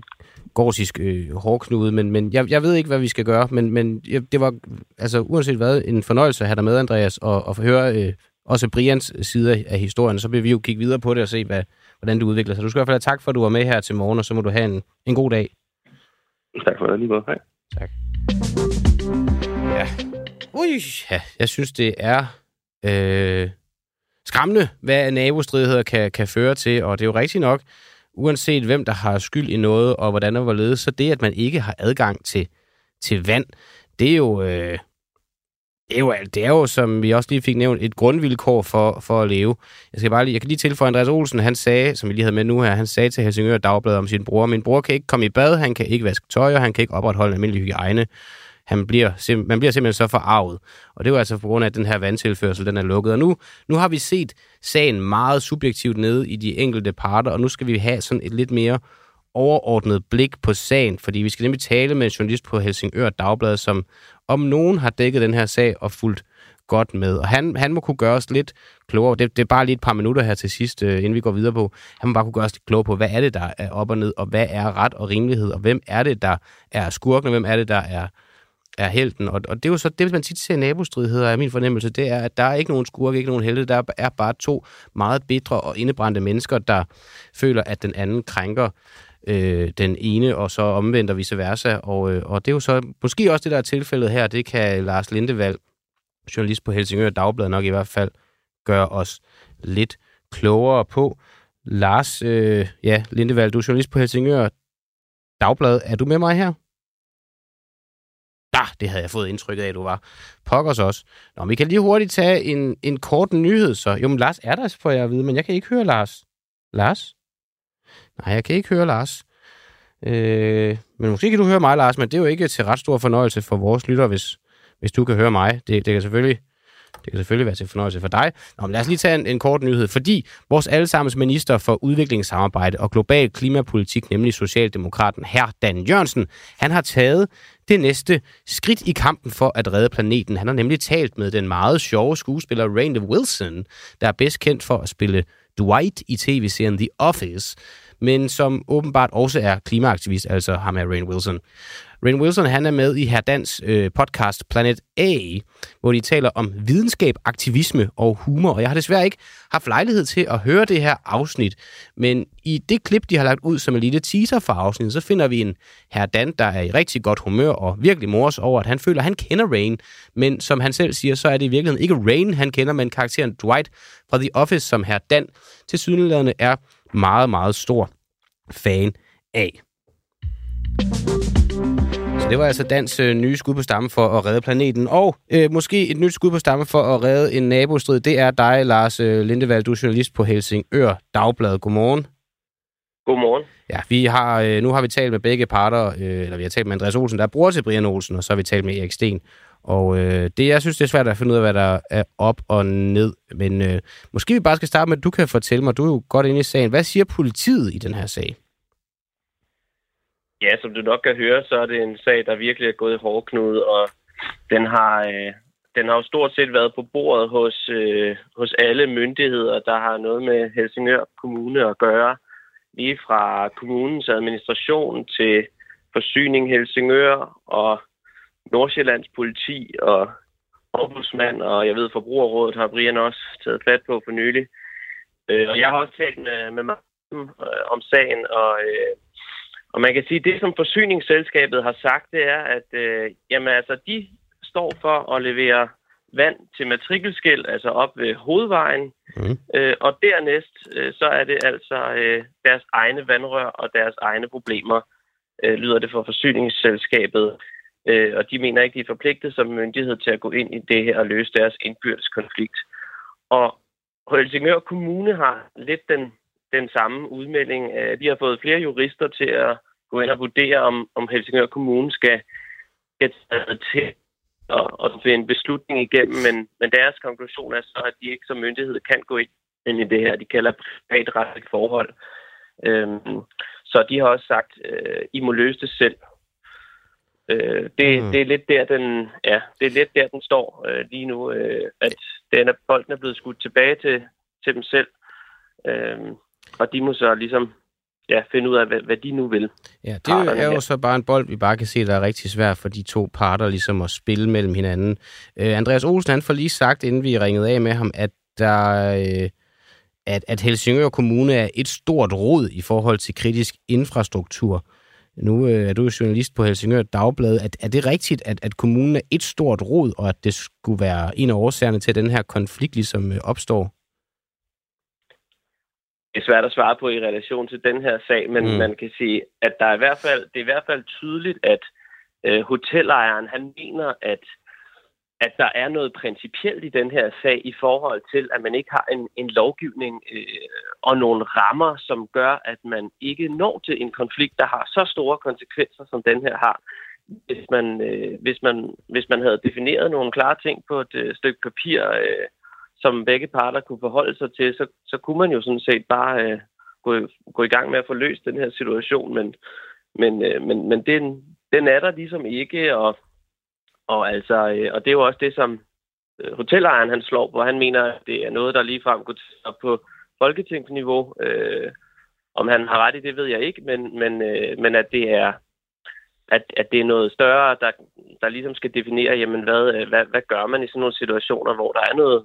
gorsisk øh, hårdknude. Men, men jeg, jeg ved ikke, hvad vi skal gøre. Men, men det var, altså uanset hvad, en fornøjelse at have dig med, Andreas, og, og høre øh, også Brians side af historien. Så vil vi jo kigge videre på det og se, hvad, hvordan det udvikler sig. Du skal i hvert fald have tak for, at du var med her til morgen, og så må du have en, en god dag. Tak for det, lige måde. Hej. Tak. Ja. Ui, ja, jeg synes, det er øh, skræmmende, hvad nabostridigheder kan, kan føre til, og det er jo rigtigt nok, uanset hvem der har skyld i noget, og hvordan det var ledet, så det, at man ikke har adgang til, til vand, det er jo, øh, det er, jo, det er jo, som vi også lige fik nævnt, et grundvilkår for, for at leve. Jeg, skal bare lige, jeg kan lige tilføje, Andreas Olsen, han sagde, som vi lige havde med nu her, han sagde til Helsingør Dagblad om sin bror, min bror kan ikke komme i bad, han kan ikke vaske tøj, og han kan ikke opretholde en almindelig hygiejne. Han bliver sim- man bliver simpelthen så forarvet. Og det var altså på grund af, at den her vandtilførsel, den er lukket. Og nu, nu har vi set sagen meget subjektivt nede i de enkelte parter, og nu skal vi have sådan et lidt mere overordnet blik på sagen, fordi vi skal nemlig tale med en journalist på Helsingør Dagblad, som om nogen har dækket den her sag og fulgt godt med. Og han, han må kunne gøre os lidt klogere. Det, det er bare lige et par minutter her til sidst, øh, inden vi går videre på. Han må bare kunne gøre os lidt klogere på, hvad er det, der er op og ned, og hvad er ret og rimelighed, og hvem er det, der er skurken, og hvem er det, der er, er helten. Og, og det er jo så det, man tit ser nabostridigheder, er min fornemmelse, det er, at der er ikke nogen skurk, ikke nogen helte. Der er bare to meget bitre og indebrændte mennesker, der føler, at den anden krænker øh, den ene, og så omvendt og vice versa. Og, øh, og det er jo så måske også det, der er tilfældet her. Det kan Lars Lindevald, journalist på Helsingør Dagblad, nok i hvert fald gøre os lidt klogere på. Lars, øh, ja, Lindevald, du er journalist på Helsingør Dagblad. Er du med mig her? Ja, det havde jeg fået indtrykket af, at du var. Pokkers også. Nå, vi kan lige hurtigt tage en, en kort nyhed, så. Jo, men Lars er der, for jeg at vide, men jeg kan ikke høre Lars. Lars? Nej, jeg kan ikke høre Lars. Øh, men måske kan du høre mig, Lars, men det er jo ikke til ret stor fornøjelse for vores lytter, hvis, hvis du kan høre mig. Det, det kan selvfølgelig det kan selvfølgelig være til fornøjelse for dig. Nå, men lad os lige tage en, en kort nyhed, fordi vores allesammens minister for udviklingssamarbejde og global klimapolitik, nemlig Socialdemokraten hr. Dan Jørgensen, han har taget det næste skridt i kampen for at redde planeten. Han har nemlig talt med den meget sjove skuespiller Rain Wilson, der er bedst kendt for at spille Dwight i tv-serien The Office, men som åbenbart også er klimaaktivist, altså ham er Rain Wilson. Rain Wilson han er med i her dans øh, podcast Planet A, hvor de taler om videnskab, aktivisme og humor. Og jeg har desværre ikke haft lejlighed til at høre det her afsnit, men i det klip, de har lagt ud som en lille teaser for afsnittet, så finder vi en herr Dan, der er i rigtig godt humør og virkelig mors over, at han føler, at han kender Rain. Men som han selv siger, så er det i virkeligheden ikke Rain, han kender, men karakteren Dwight fra The Office, som herr Dan til sydenladende er meget, meget stor fan af. Så det var altså Dans øh, nye skud på stamme for at redde planeten. Og øh, måske et nyt skud på stamme for at redde en nabostrid. Det er dig, Lars øh, Lindevald. Du er journalist på Helsingør Dagblad. Godmorgen. Godmorgen. Ja, vi har, øh, nu har vi talt med begge parter, øh, eller vi har talt med Andreas Olsen, der er bror til Brian Olsen, og så har vi talt med Erik Sten. Og øh, det, jeg synes, det er svært at finde ud af, hvad der er op og ned. Men øh, måske vi bare skal starte med, at du kan fortælle mig, du er jo godt inde i sagen. Hvad siger politiet i den her sag? Ja, som du nok kan høre, så er det en sag, der virkelig er gået i hårdknude, og den har, øh, den har jo stort set været på bordet hos, øh, hos alle myndigheder, der har noget med Helsingør Kommune at gøre. Lige fra kommunens administration til forsyning Helsingør og Nordsjællands politi og ombudsmand, og jeg ved, Forbrugerrådet har Brian også taget fat på for nylig. Øh, og jeg har også talt med, med mig øh, om sagen, og øh, og man kan sige, at det, som forsyningsselskabet har sagt, det er, at øh, jamen, altså, de står for at levere vand til matrikelskæld, altså op ved hovedvejen. Mm. Øh, og dernæst, øh, så er det altså øh, deres egne vandrør og deres egne problemer, øh, lyder det for forsyningsselskabet. Øh, og de mener ikke, de er forpligtet som myndighed til at gå ind i det her og løse deres indbyrdes konflikt. Og Helsingør Kommune har lidt den, den samme udmelding. Øh, de har fået flere jurister til at gå ind og vurdere, om, om Helsingør Kommune skal, skal tage til at, at finde en beslutning igennem, men, men deres konklusion er så, at de ikke som myndighed kan gå ind i det her, de kalder privatretligt forhold. Øhm, så de har også sagt, øh, I må løse det selv. Øh, det, mm. det, er lidt der, den, ja, det er lidt der, den står øh, lige nu, øh, at den er, bolden er blevet skudt tilbage til, til dem selv. Øh, og de må så ligesom ja, finde ud af, hvad, hvad de nu vil. Ja, det er jo her. så bare en bold, vi bare kan se, der er rigtig svært for de to parter ligesom at spille mellem hinanden. Øh, Andreas Olsen, han får lige sagt, inden vi ringede af med ham, at der... Øh, at, at Helsingør Kommune er et stort rod i forhold til kritisk infrastruktur. Nu øh, er du journalist på Helsingør Dagblad. Er, er det rigtigt, at, at kommunen er et stort rod, og at det skulle være en af årsagerne til, at den her konflikt ligesom øh, opstår? Det er svært at svare på i relation til den her sag, men mm. man kan sige, at der er i hvert fald, det er i hvert fald tydeligt, at øh, hotellejeren han mener, at at der er noget principielt i den her sag i forhold til, at man ikke har en, en lovgivning øh, og nogle rammer, som gør, at man ikke når til en konflikt, der har så store konsekvenser, som den her har. Hvis man, øh, hvis man, hvis man havde defineret nogle klare ting på et øh, stykke papir, øh, som begge parter kunne forholde sig til, så, så kunne man jo sådan set bare øh, gå, gå i gang med at få løst den her situation. Men, men, øh, men, men den, den er der ligesom ikke, og og, altså, øh, og det er jo også det, som øh, hotellejeren han slår på. Han mener, at det er noget, der ligefrem går op på folketingsniveau. Øh, om han har ret i det, ved jeg ikke, men, men, øh, men at det er at, at det er noget større, der, der ligesom skal definere, jamen hvad, øh, hvad, hvad gør man i sådan nogle situationer, hvor der er noget,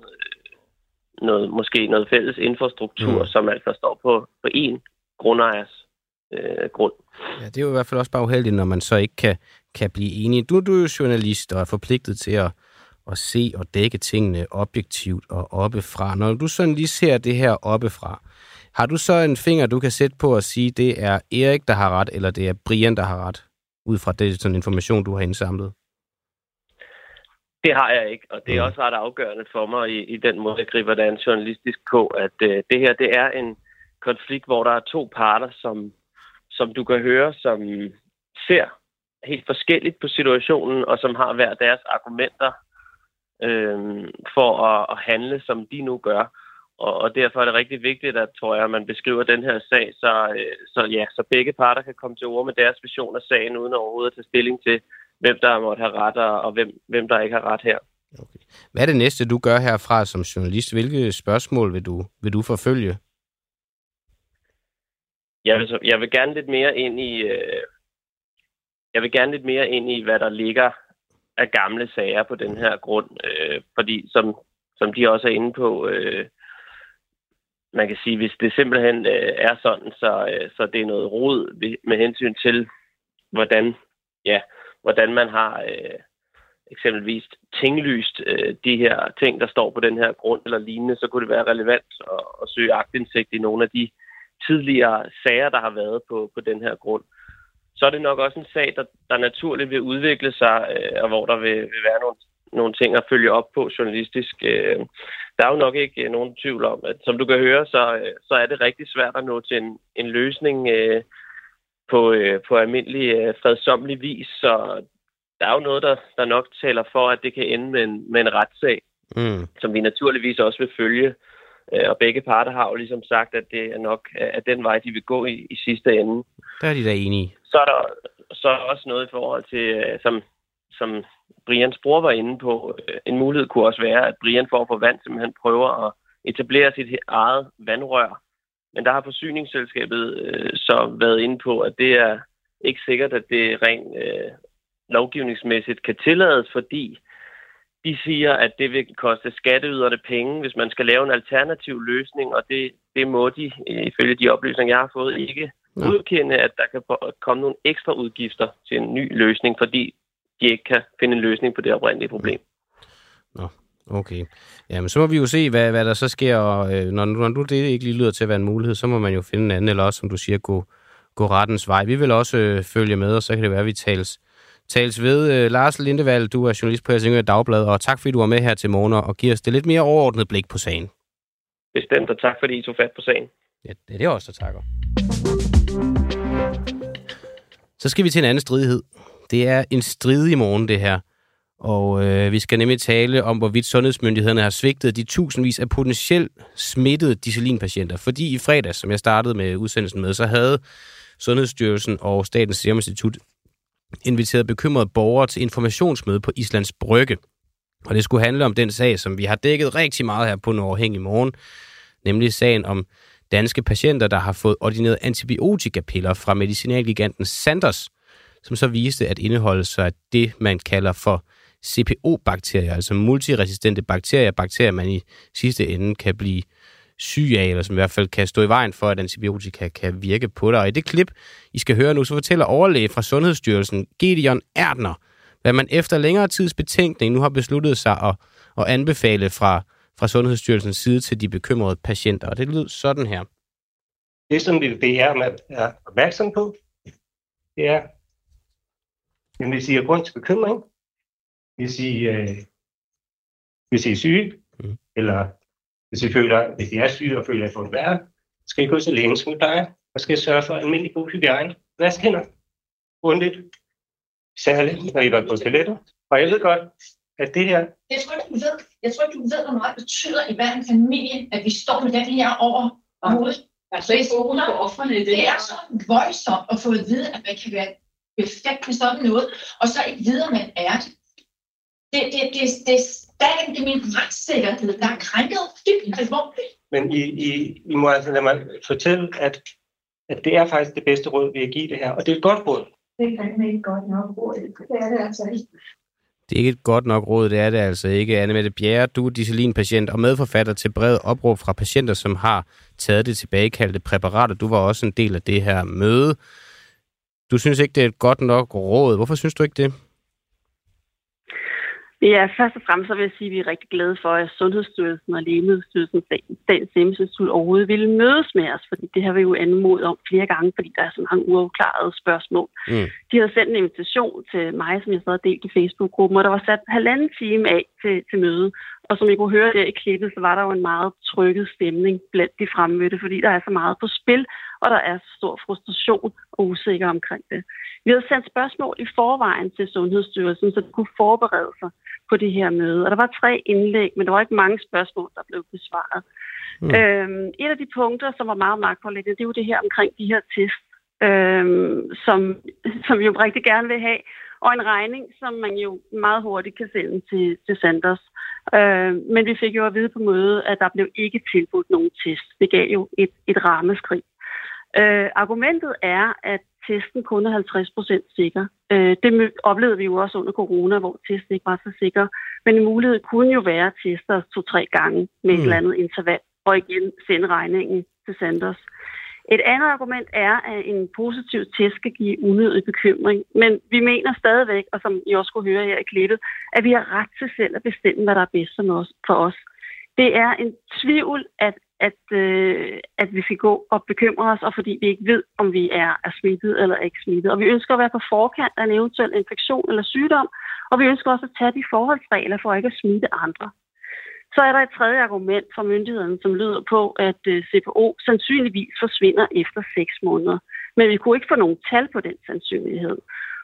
noget måske noget fælles infrastruktur, mm. som altså står på, på én grundejers øh, grund. Ja, det er jo i hvert fald også bare uheldigt, når man så ikke kan, kan blive enige. Du, du er jo journalist og er forpligtet til at, at se og dække tingene objektivt og oppefra. Når du sådan lige ser det her oppefra, har du så en finger, du kan sætte på at sige, det er Erik, der har ret, eller det er Brian, der har ret, ud fra det sådan information, du har indsamlet? Det har jeg ikke, og det er mm. også ret afgørende for mig i, i den måde, jeg griber det an journalistisk på, at øh, det her det er en konflikt, hvor der er to parter, som, som du kan høre, som ser helt forskelligt på situationen, og som har hver deres argumenter øh, for at, at handle, som de nu gør. Og, og derfor er det rigtig vigtigt, at tror jeg, at man beskriver den her sag, så, øh, så, ja, så begge parter kan komme til ord med deres vision af sagen, uden overhovedet at tage stilling til, hvem der måtte have ret, og hvem, hvem der ikke har ret her. Okay. Hvad er det næste, du gør herfra som journalist? Hvilke spørgsmål vil du, vil du forfølge? Jeg vil, jeg vil gerne lidt mere ind i, øh, jeg vil gerne lidt mere ind i, hvad der ligger af gamle sager på den her grund. Øh, fordi som, som de også er inde på, øh, man kan sige, hvis det simpelthen øh, er sådan, så, øh, så det er noget rod med hensyn til, hvordan, ja, hvordan man har øh, eksempelvis tinglyst øh, de her ting, der står på den her grund eller lignende, så kunne det være relevant at, at søge agtindsigt i nogle af de tidligere sager, der har været på, på den her grund så er det nok også en sag, der, der naturligt vil udvikle sig, øh, og hvor der vil, vil være nogle, nogle ting at følge op på journalistisk. Øh, der er jo nok ikke øh, nogen tvivl om, at som du kan høre, så, øh, så er det rigtig svært at nå til en, en løsning øh, på, øh, på almindelig øh, fredsomlig vis. Så der er jo noget, der, der nok taler for, at det kan ende med en, med en retssag, mm. som vi naturligvis også vil følge. Øh, og begge parter har jo ligesom sagt, at det er nok at den vej, de vil gå i, i sidste ende. Der er de da enige. Så er der så er der også noget i forhold til, øh, som, som Brians bror var inde på. Øh, en mulighed kunne også være, at Brian får for vand simpelthen prøver at etablere sit eget vandrør. Men der har forsyningsselskabet øh, så været inde på, at det er ikke sikkert, at det rent øh, lovgivningsmæssigt kan tillades, fordi de siger, at det vil koste skatteyderne penge, hvis man skal lave en alternativ løsning, og det, det må de, ifølge de oplysninger, jeg har fået, ikke ja. udkende, at der kan komme nogle ekstra udgifter til en ny løsning, fordi de ikke kan finde en løsning på det oprindelige problem. Nå, okay. Jamen, så må vi jo se, hvad, hvad der så sker, og øh, når, når du det ikke lige lyder til at være en mulighed, så må man jo finde en anden, eller også, som du siger, gå, gå rettens vej. Vi vil også øh, følge med, og så kan det være, at vi tales, tales ved. Øh, Lars Lindevald, du er journalist på Helsingør Dagblad, og tak fordi du var med her til morgen og giver os det lidt mere overordnet blik på sagen. Bestemt, og tak fordi I tog fat på sagen. Ja, det er også, der takker. Så skal vi til en anden stridighed. Det er en stridig morgen, det her. Og øh, vi skal nemlig tale om, hvorvidt sundhedsmyndighederne har svigtet de tusindvis af potentielt smittede discilinpatienter. Fordi i fredags, som jeg startede med udsendelsen med, så havde Sundhedsstyrelsen og Statens Serum Institut inviteret bekymrede borgere til informationsmøde på Islands Brygge. Og det skulle handle om den sag, som vi har dækket rigtig meget her på en i morgen, nemlig sagen om danske patienter, der har fået ordineret antibiotikapiller fra medicinalgiganten Sanders, som så viste at indeholde sig af det, man kalder for CPO-bakterier, altså multiresistente bakterier, bakterier, man i sidste ende kan blive syg af, eller som i hvert fald kan stå i vejen for, at antibiotika kan virke på dig. Og i det klip, I skal høre nu, så fortæller overlæge fra Sundhedsstyrelsen, Gideon Erdner, hvad man efter længere tids betænkning nu har besluttet sig at, at anbefale fra, fra Sundhedsstyrelsens side til de bekymrede patienter. Og det lyder sådan her. Det, som vi er, er opmærksom på, det er, hvis I har grund til bekymring, hvis I, øh, hvis I er syge, mm. eller hvis I føler, hvis I er syge og føler, at I får det værre, skal I gå til lægen, som dig, og skal sørge for almindelig god hygiejne. Vask hænder. Grundigt. Særligt, når I var på toilettet. Og jeg ved godt, at det her... Jeg tror ikke, du ved, jeg tror ikke, du ved, hvor meget det betyder i hver en familie, at vi står med den her over hovedet. Altså, det, er, offerne, det, det er så voldsomt at få at vide, at man kan være befægt med sådan noget, og så ikke vide, at man er det. Det, det, det, det, det, det er min retssikkerhed, der er krænket dybt alvorligt. Men I, I, I må altså lade mig fortælle, at, at det er faktisk det bedste råd, vi kan give det her, og det er et godt råd. Det er ikke godt nok råd. Det er det altså ikke. Det er ikke et godt nok råd, det er det altså ikke. Anne Mette Bjerre, du er discilinpatient og medforfatter til brevet opråb fra patienter, som har taget det tilbagekaldte præparater. Du var også en del af det her møde. Du synes ikke, det er et godt nok råd. Hvorfor synes du ikke det? Ja, først og fremmest så vil jeg sige, at vi er rigtig glade for, at Sundhedsstyrelsen og Lægemiddelstyrelsen Statens Seminstitut overhovedet ville mødes med os, fordi det har vi jo anmodet om flere gange, fordi der er så mange uafklarede spørgsmål. Mm. De havde sendt en invitation til mig, som jeg så havde delt i Facebook-gruppen, og der var sat halvanden time af til, til møde. Og som I kunne høre der i klippet, så var der jo en meget trykket stemning blandt de fremmødte, fordi der er så meget på spil, og der er så stor frustration og usikker omkring det. Vi havde sendt spørgsmål i forvejen til Sundhedsstyrelsen, så de kunne forberede sig på det her møde. Og der var tre indlæg, men der var ikke mange spørgsmål, der blev besvaret. Mm. Øhm, et af de punkter, som var meget magtpålæggende, det er jo det her omkring de her test, øhm, som, som vi jo rigtig gerne vil have, og en regning, som man jo meget hurtigt kan sende til, til Sanders. Øh, men vi fik jo at vide på mødet, at der blev ikke tilbudt nogen test. Det gav jo et, et rammeskrig. Øh, argumentet er, at testen kun er 50 procent sikker. Øh, det oplevede vi jo også under corona, hvor testen ikke var så sikker. Men en mulighed kunne jo være at teste os to-tre gange med et mm. eller andet interval, og igen sende regningen til Sanders. Et andet argument er, at en positiv test skal give unødig bekymring. Men vi mener stadigvæk, og som I også kunne høre her i klippet, at vi har ret til selv at bestemme, hvad der er bedst for os. Det er en tvivl, at at, øh, at vi skal gå og bekymre os, og fordi vi ikke ved, om vi er, er smittet eller ikke smittet. Og vi ønsker at være på forkant af en eventuel infektion eller sygdom, og vi ønsker også at tage de forholdsregler for ikke at smitte andre. Så er der et tredje argument fra myndighederne, som lyder på, at øh, CPO sandsynligvis forsvinder efter 6 måneder. Men vi kunne ikke få nogen tal på den sandsynlighed.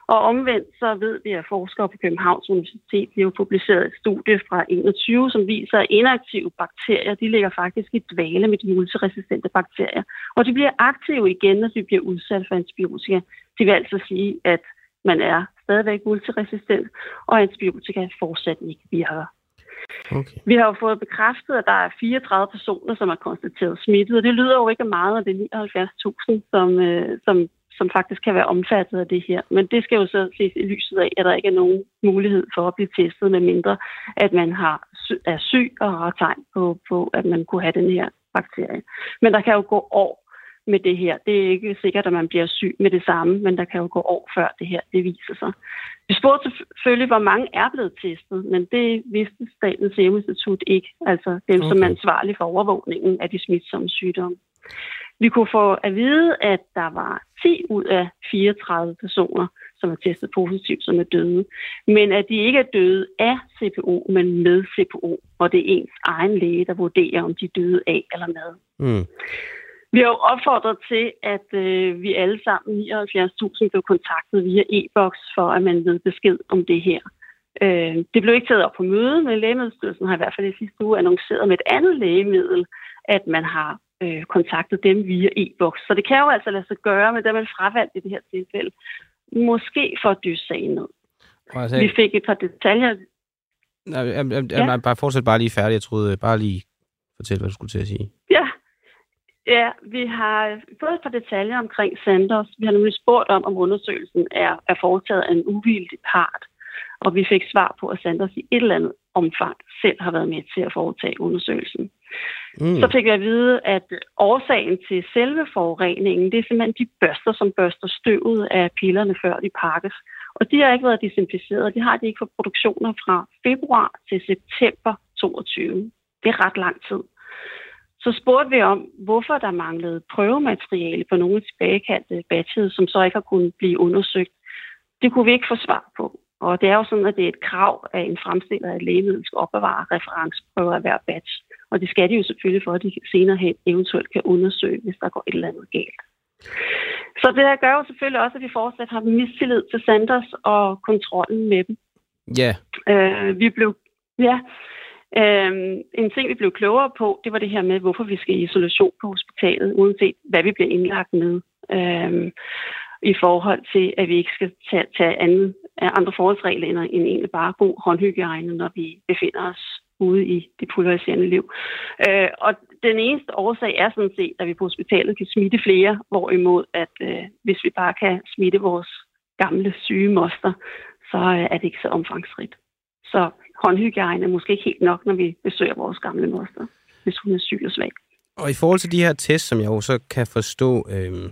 Og omvendt så ved vi, at forskere på Københavns Universitet har publiceret et studie fra 21, som viser, at inaktive bakterier, de ligger faktisk i dvale med de multiresistente bakterier. Og de bliver aktive igen, når de bliver udsat for antibiotika. Det vil altså sige, at man er stadigvæk multiresistent, og antibiotika fortsat ikke virker. Okay. Vi har jo fået bekræftet, at der er 34 personer, som er konstateret smittet, og det lyder jo ikke meget, af det er 79.000, som, øh, som som faktisk kan være omfattet af det her. Men det skal jo så ses i lyset af, at der ikke er nogen mulighed for at blive testet, med mindre at man har, er syg og har tegn på, på, at man kunne have den her bakterie. Men der kan jo gå år med det her. Det er ikke sikkert, at man bliver syg med det samme, men der kan jo gå år før det her det viser sig. Vi spurgte selvfølgelig, hvor mange er blevet testet, men det vidste Statens Serum Institut ikke, altså dem, okay. som er ansvarlige for overvågningen af de smitsomme sygdomme. Vi kunne få at vide, at der var 10 ud af 34 personer, som er testet positivt, som er døde. Men at de ikke er døde af CPO, men med CPO. Og det er ens egen læge, der vurderer, om de døde af eller med. Mm. Vi har jo opfordret til, at øh, vi alle sammen, 79.000, blev kontaktet via e-boks, for at man ved besked om det her. Øh, det blev ikke taget op på møde, men Lægemiddelstyrelsen har i hvert fald i sidste uge annonceret med et andet lægemiddel, at man har øh, kontaktet dem via e-boks. Så det kan jo altså lade sig gøre, men der man fravalgt i det her tilfælde. Måske for at dyse sagen ned. Altså, vi fik et par detaljer. Nej, jeg, jeg, ja. nej, bare fortsæt bare lige færdig. Jeg troede bare lige fortælle, hvad du skulle til at sige. Ja, Ja, vi har fået et par detaljer omkring Sanders. Vi har nemlig spurgt om, om undersøgelsen er, er foretaget af en uvildig part. Og vi fik svar på, at Sanders i et eller andet omfang selv har været med til at foretage undersøgelsen. Mm. Så fik jeg at vide, at årsagen til selve forureningen, det er simpelthen de børster, som børster støvet af pillerne, før de pakkes. Og de har ikke været desinficeret. De har de ikke for produktioner fra februar til september 22. Det er ret lang tid. Så spurgte vi om, hvorfor der manglede prøvemateriale på nogle tilbagekaldte batches, som så ikke har kunnet blive undersøgt. Det kunne vi ikke få svar på. Og det er jo sådan, at det er et krav, at en fremstiller af et lægemiddel skal opbevare referenceprøver af hver batch. Og det skal de jo selvfølgelig for, at de senere hen eventuelt kan undersøge, hvis der går et eller andet galt. Så det her gør jo selvfølgelig også, at vi fortsat har mistillid til Sanders og kontrollen med dem. Ja. Yeah. Øh, vi blev, ja, Øhm, en ting, vi blev klogere på, det var det her med, hvorfor vi skal i isolation på hospitalet, uanset hvad vi bliver indlagt med. Øhm, I forhold til, at vi ikke skal tage, tage anden, andre forholdsregler end, end egentlig bare god håndhygiejne, når vi befinder os ude i det pulveriserende liv. Øh, og den eneste årsag er sådan set, at vi på hospitalet kan smitte flere, hvorimod at øh, hvis vi bare kan smitte vores gamle syge moster, så øh, er det ikke så omfangsrigt. Så håndhygiejne er måske ikke helt nok, når vi besøger vores gamle moster, hvis hun er syg og svag. Og i forhold til de her tests, som jeg jo så kan forstå, øh,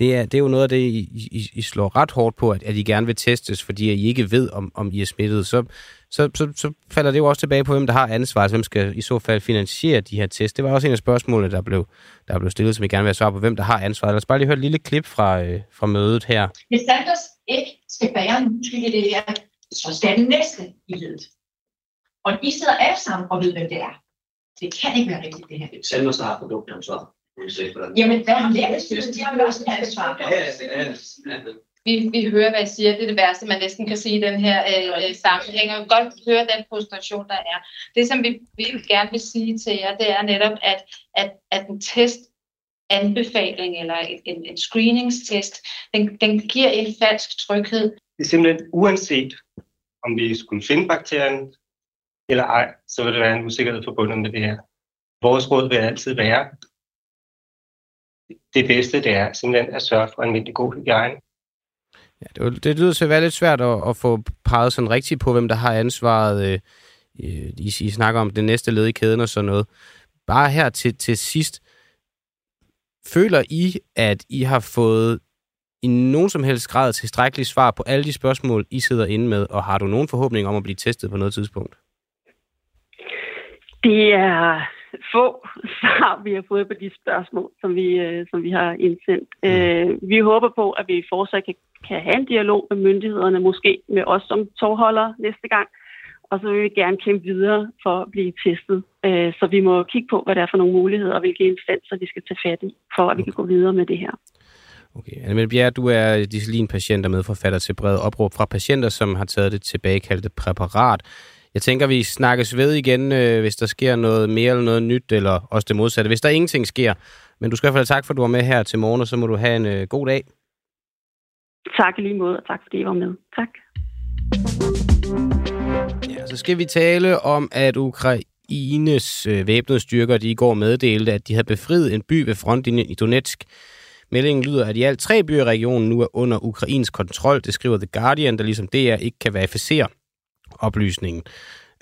det, er, det er jo noget af det, I, I, I slår ret hårdt på, at, at I gerne vil testes, fordi I ikke ved, om, om I er smittet. Så, så, så, så falder det jo også tilbage på, hvem der har ansvaret, hvem skal i så fald finansiere de her tests. Det var også en af spørgsmålene, der blev, der blev stillet, som I gerne vil have svar på, hvem der har ansvaret. Lad os bare lige høre et lille klip fra, øh, fra mødet her. Hvis Sanders ikke skal bære en i det her, så skal den næste i ledet. Og I sidder alle sammen og ved, hvem det er. Det kan ikke være rigtigt, det her. Sanders har produktansvar. Jamen, hvad har lægestyrelsen? De har jo også ansvar. Ja, ja, ja. Vi, vi hører, hvad jeg siger. Det er det værste, man næsten kan sige i den her øh, øh sammenhæng. Og godt høre den frustration, der er. Det, som vi, vi gerne vil sige til jer, det er netop, at, at, at en test anbefaling eller en, en screeningstest, den, den giver en falsk tryghed. Det er simpelthen uanset, om vi skulle finde bakterien eller ej, så vil det være en usikkerhed forbundet med det her. Vores råd vil altid være, det bedste det er simpelthen at sørge for en almindelig god hygiejne. Ja, det, det lyder til at være lidt svært at, at få peget sådan rigtigt på, hvem der har ansvaret. Øh, øh, I, I snakker om det næste led i kæden og sådan noget. Bare her til, til sidst. Føler I, at I har fået i nogen som helst grad tilstrækkeligt svar på alle de spørgsmål, I sidder inde med, og har du nogen forhåbning om at blive testet på noget tidspunkt? Det er få svar, vi har fået på de spørgsmål, som vi, øh, som vi har indsendt. Mm. Øh, vi håber på, at vi fortsat kan, kan have en dialog med myndighederne, måske med os som tovholdere næste gang, og så vil vi gerne kæmpe videre for at blive testet. Øh, så vi må kigge på, hvad det er for nogle muligheder, og hvilke instanser vi skal tage fat i, for at vi kan gå videre med det her. Okay. Anne Bjerre, du er disciplin-patient og medforfatter til bred opråb fra patienter, som har taget det tilbagekaldte præparat. Jeg tænker, vi snakkes ved igen, øh, hvis der sker noget mere eller noget nyt, eller også det modsatte, hvis der ingenting sker. Men du skal i hvert fald tak, for at du var med her til morgen, og så må du have en øh, god dag. Tak i lige måde, og tak fordi I var med. Tak. Ja, så skal vi tale om, at Ukraines øh, væbnede styrker, de i går meddelte, at de havde befriet en by ved frontlinjen i Donetsk. Meldingen lyder, at i alt tre byer i regionen nu er under ukrainsk kontrol. Det skriver The Guardian, der ligesom DR ikke kan verificere oplysningen.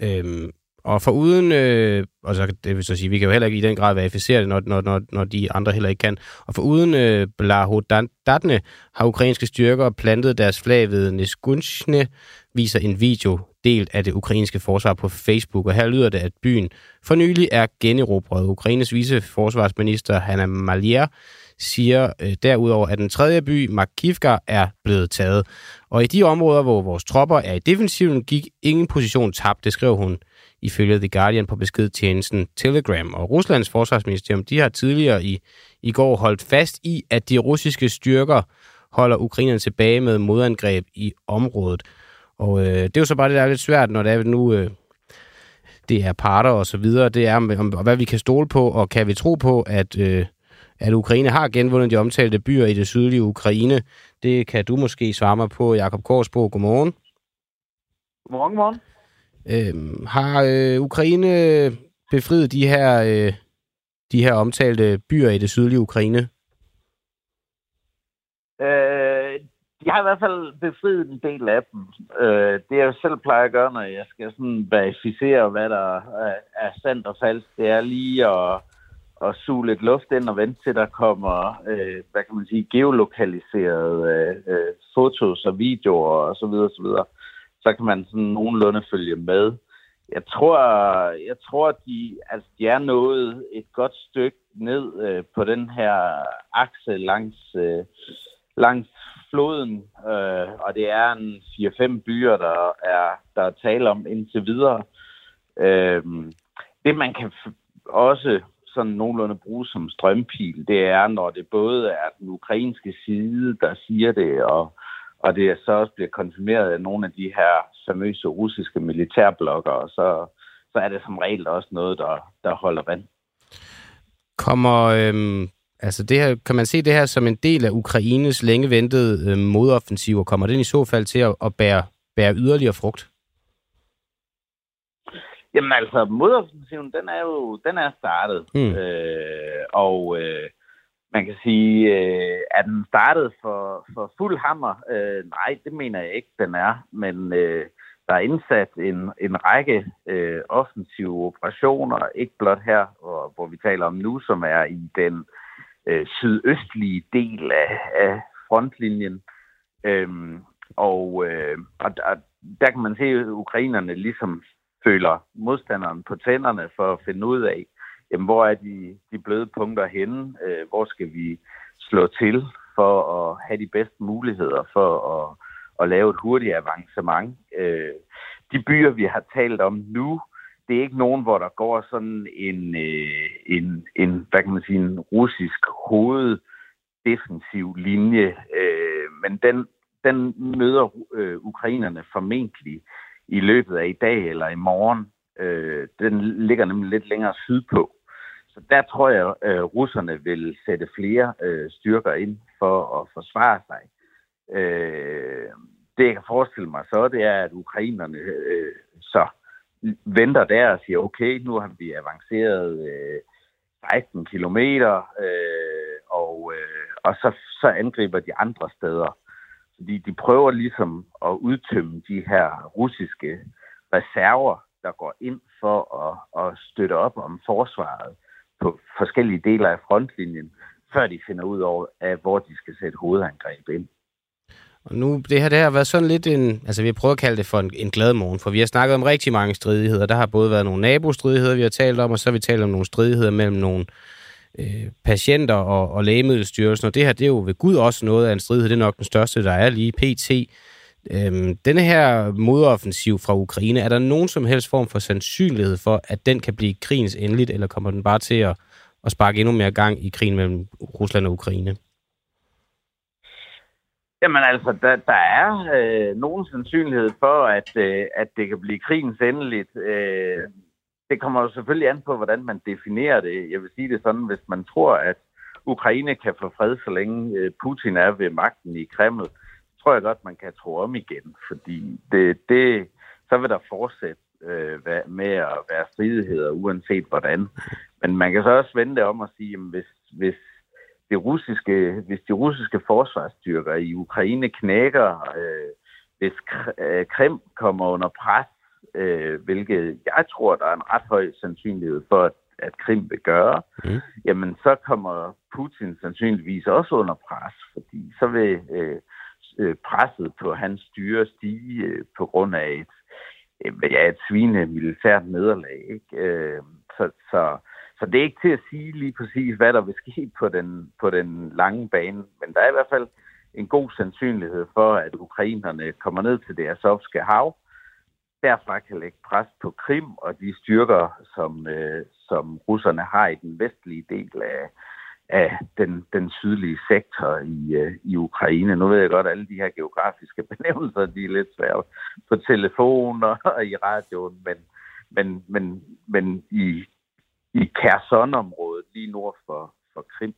Øhm, og for uden, øh, og så, det vil så sige, vi kan jo heller ikke i den grad verificere det, når, når, når, når de andre heller ikke kan. Og for uden øh, Blahodatne har ukrainske styrker plantet deres flag ved Neskunchne, viser en video delt af det ukrainske forsvar på Facebook. Og her lyder det, at byen for nylig er generobret. Ukraines viceforsvarsminister Hanna Malier siger øh, derudover, at den tredje by, Makivka, er blevet taget. Og i de områder, hvor vores tropper er i defensiven, gik ingen position tabt, det skrev hun ifølge The Guardian på beskedtjenesten Telegram. Og Ruslands forsvarsministerium, de har tidligere i, i går holdt fast i, at de russiske styrker holder ukrainerne tilbage med modangreb i området. Og øh, det er jo så bare det, der er lidt svært, når det er nu... Øh, det er parter og så videre, det er om, om hvad vi kan stole på, og kan vi tro på, at, øh, at Ukraine har genvundet de omtalte byer i det sydlige Ukraine. Det kan du måske svare mig på, Jakob Korsbo. Godmorgen. Godmorgen, godmorgen. Øhm, har øh, Ukraine befriet de her, øh, de her omtalte byer i det sydlige Ukraine? Øh, de har i hvert fald befriet en del af dem. Øh, det jeg selv plejer at gøre, når jeg skal sådan verificere, hvad der er, er sandt og falsk, det er lige at, at suge lidt luft ind og vente til, der kommer, øh, hvad kan man sige, geolokaliserede øh, fotos og videoer og så videre, så videre. Så kan man sådan nogenlunde følge med. Jeg tror, jeg tror de, altså, de er nået et godt stykke ned øh, på den her akse langs, øh, langs floden, øh, og det er en 4-5 byer, der er, der er tale om indtil videre. Øh, det man kan også sådan nogenlunde bruges som strømpil, det er, når det både er den ukrainske side, der siger det, og, og det så også bliver konfirmeret af nogle af de her famøse russiske militærblokker, og så, så er det som regel også noget, der, der holder vand. Kommer, øhm, altså det her, kan man se det her som en del af Ukraines længe ventede øh, modoffensiv, og kommer den i så fald til at, at bære, bære yderligere frugt? Jamen altså, modoffensiven, den er jo den er startet. Mm. Øh, og øh, man kan sige, øh, at den startet for, for fuld hammer? Øh, nej, det mener jeg ikke, den er. Men øh, der er indsat en, en række øh, offensive operationer, ikke blot her, hvor, hvor vi taler om nu, som er i den øh, sydøstlige del af, af frontlinjen. Øhm, og, øh, og, og der kan man se, at ukrainerne ligesom føler modstanderen på tænderne for at finde ud af, jamen, hvor er de, de bløde punkter henne? Øh, hvor skal vi slå til for at have de bedste muligheder for at, at lave et hurtigt avancement? Øh, de byer, vi har talt om nu, det er ikke nogen, hvor der går sådan en, øh, en, en hvad kan man sige, en russisk hoveddefensiv linje, øh, men den, den møder øh, ukrainerne formentlig i løbet af i dag eller i morgen. Øh, den ligger nemlig lidt længere sydpå. Så der tror jeg, at øh, russerne vil sætte flere øh, styrker ind for at forsvare sig. Øh, det, jeg kan forestille mig så, det er, at ukrainerne øh, så venter der og siger, okay, nu har vi avanceret øh, 16 kilometer, øh, og, øh, og så, så angriber de andre steder. Fordi de prøver ligesom at udtømme de her russiske reserver, der går ind for at, at støtte op om forsvaret på forskellige dele af frontlinjen, før de finder ud over, af, hvor de skal sætte hovedangreb ind. Og nu, det her det har været sådan lidt en, altså vi har prøvet at kalde det for en, en glad morgen, for vi har snakket om rigtig mange stridigheder. Der har både været nogle nabostridigheder, vi har talt om, og så har vi talt om nogle stridigheder mellem nogle øh, patienter og, og lægemiddelstyrelsen. Og det her, det er jo ved Gud også noget af en stridighed. Det er nok den største, der er lige pt. Øhm, denne her modoffensiv fra Ukraine, er der nogen som helst form for sandsynlighed for, at den kan blive krigens endeligt, eller kommer den bare til at, at sparke endnu mere gang i krigen mellem Rusland og Ukraine? Jamen altså, der, der er øh, nogen sandsynlighed for, at, øh, at det kan blive krigens endeligt. Øh, det kommer jo selvfølgelig an på, hvordan man definerer det. Jeg vil sige det sådan, hvis man tror, at Ukraine kan få fred, så længe øh, Putin er ved magten i Kreml, tror jeg godt, man kan tro om igen. Fordi det, det, så vil der fortsætte øh, med at være stridigheder, uanset hvordan. Men man kan så også vende det om og sige, at hvis, hvis det russiske, hvis de russiske forsvarsstyrker i Ukraine knækker, øh, hvis øh, Krim kommer under pres, øh, hvilket jeg tror, der er en ret høj sandsynlighed for, at, at Krim vil gøre, mm. jamen så kommer Putin sandsynligvis også under pres, fordi så vil øh, øh presset på hans styre stige øh, på grund af et, øh, ja, et svine militært nederlag. Ikke? Øh, så, så så det er ikke til at sige lige præcis, hvad der vil ske på den, på den lange bane, men der er i hvert fald en god sandsynlighed for, at ukrainerne kommer ned til det Azovske hav, derfra kan lægge pres på Krim og de styrker, som, øh, som russerne har i den vestlige del af, af den, den sydlige sektor i, øh, i Ukraine. Nu ved jeg godt, at alle de her geografiske benævnelser, de er lidt svære på telefon og, og i radioen, men, men, men, men i, i Kherson-området, lige nord for, for Krim,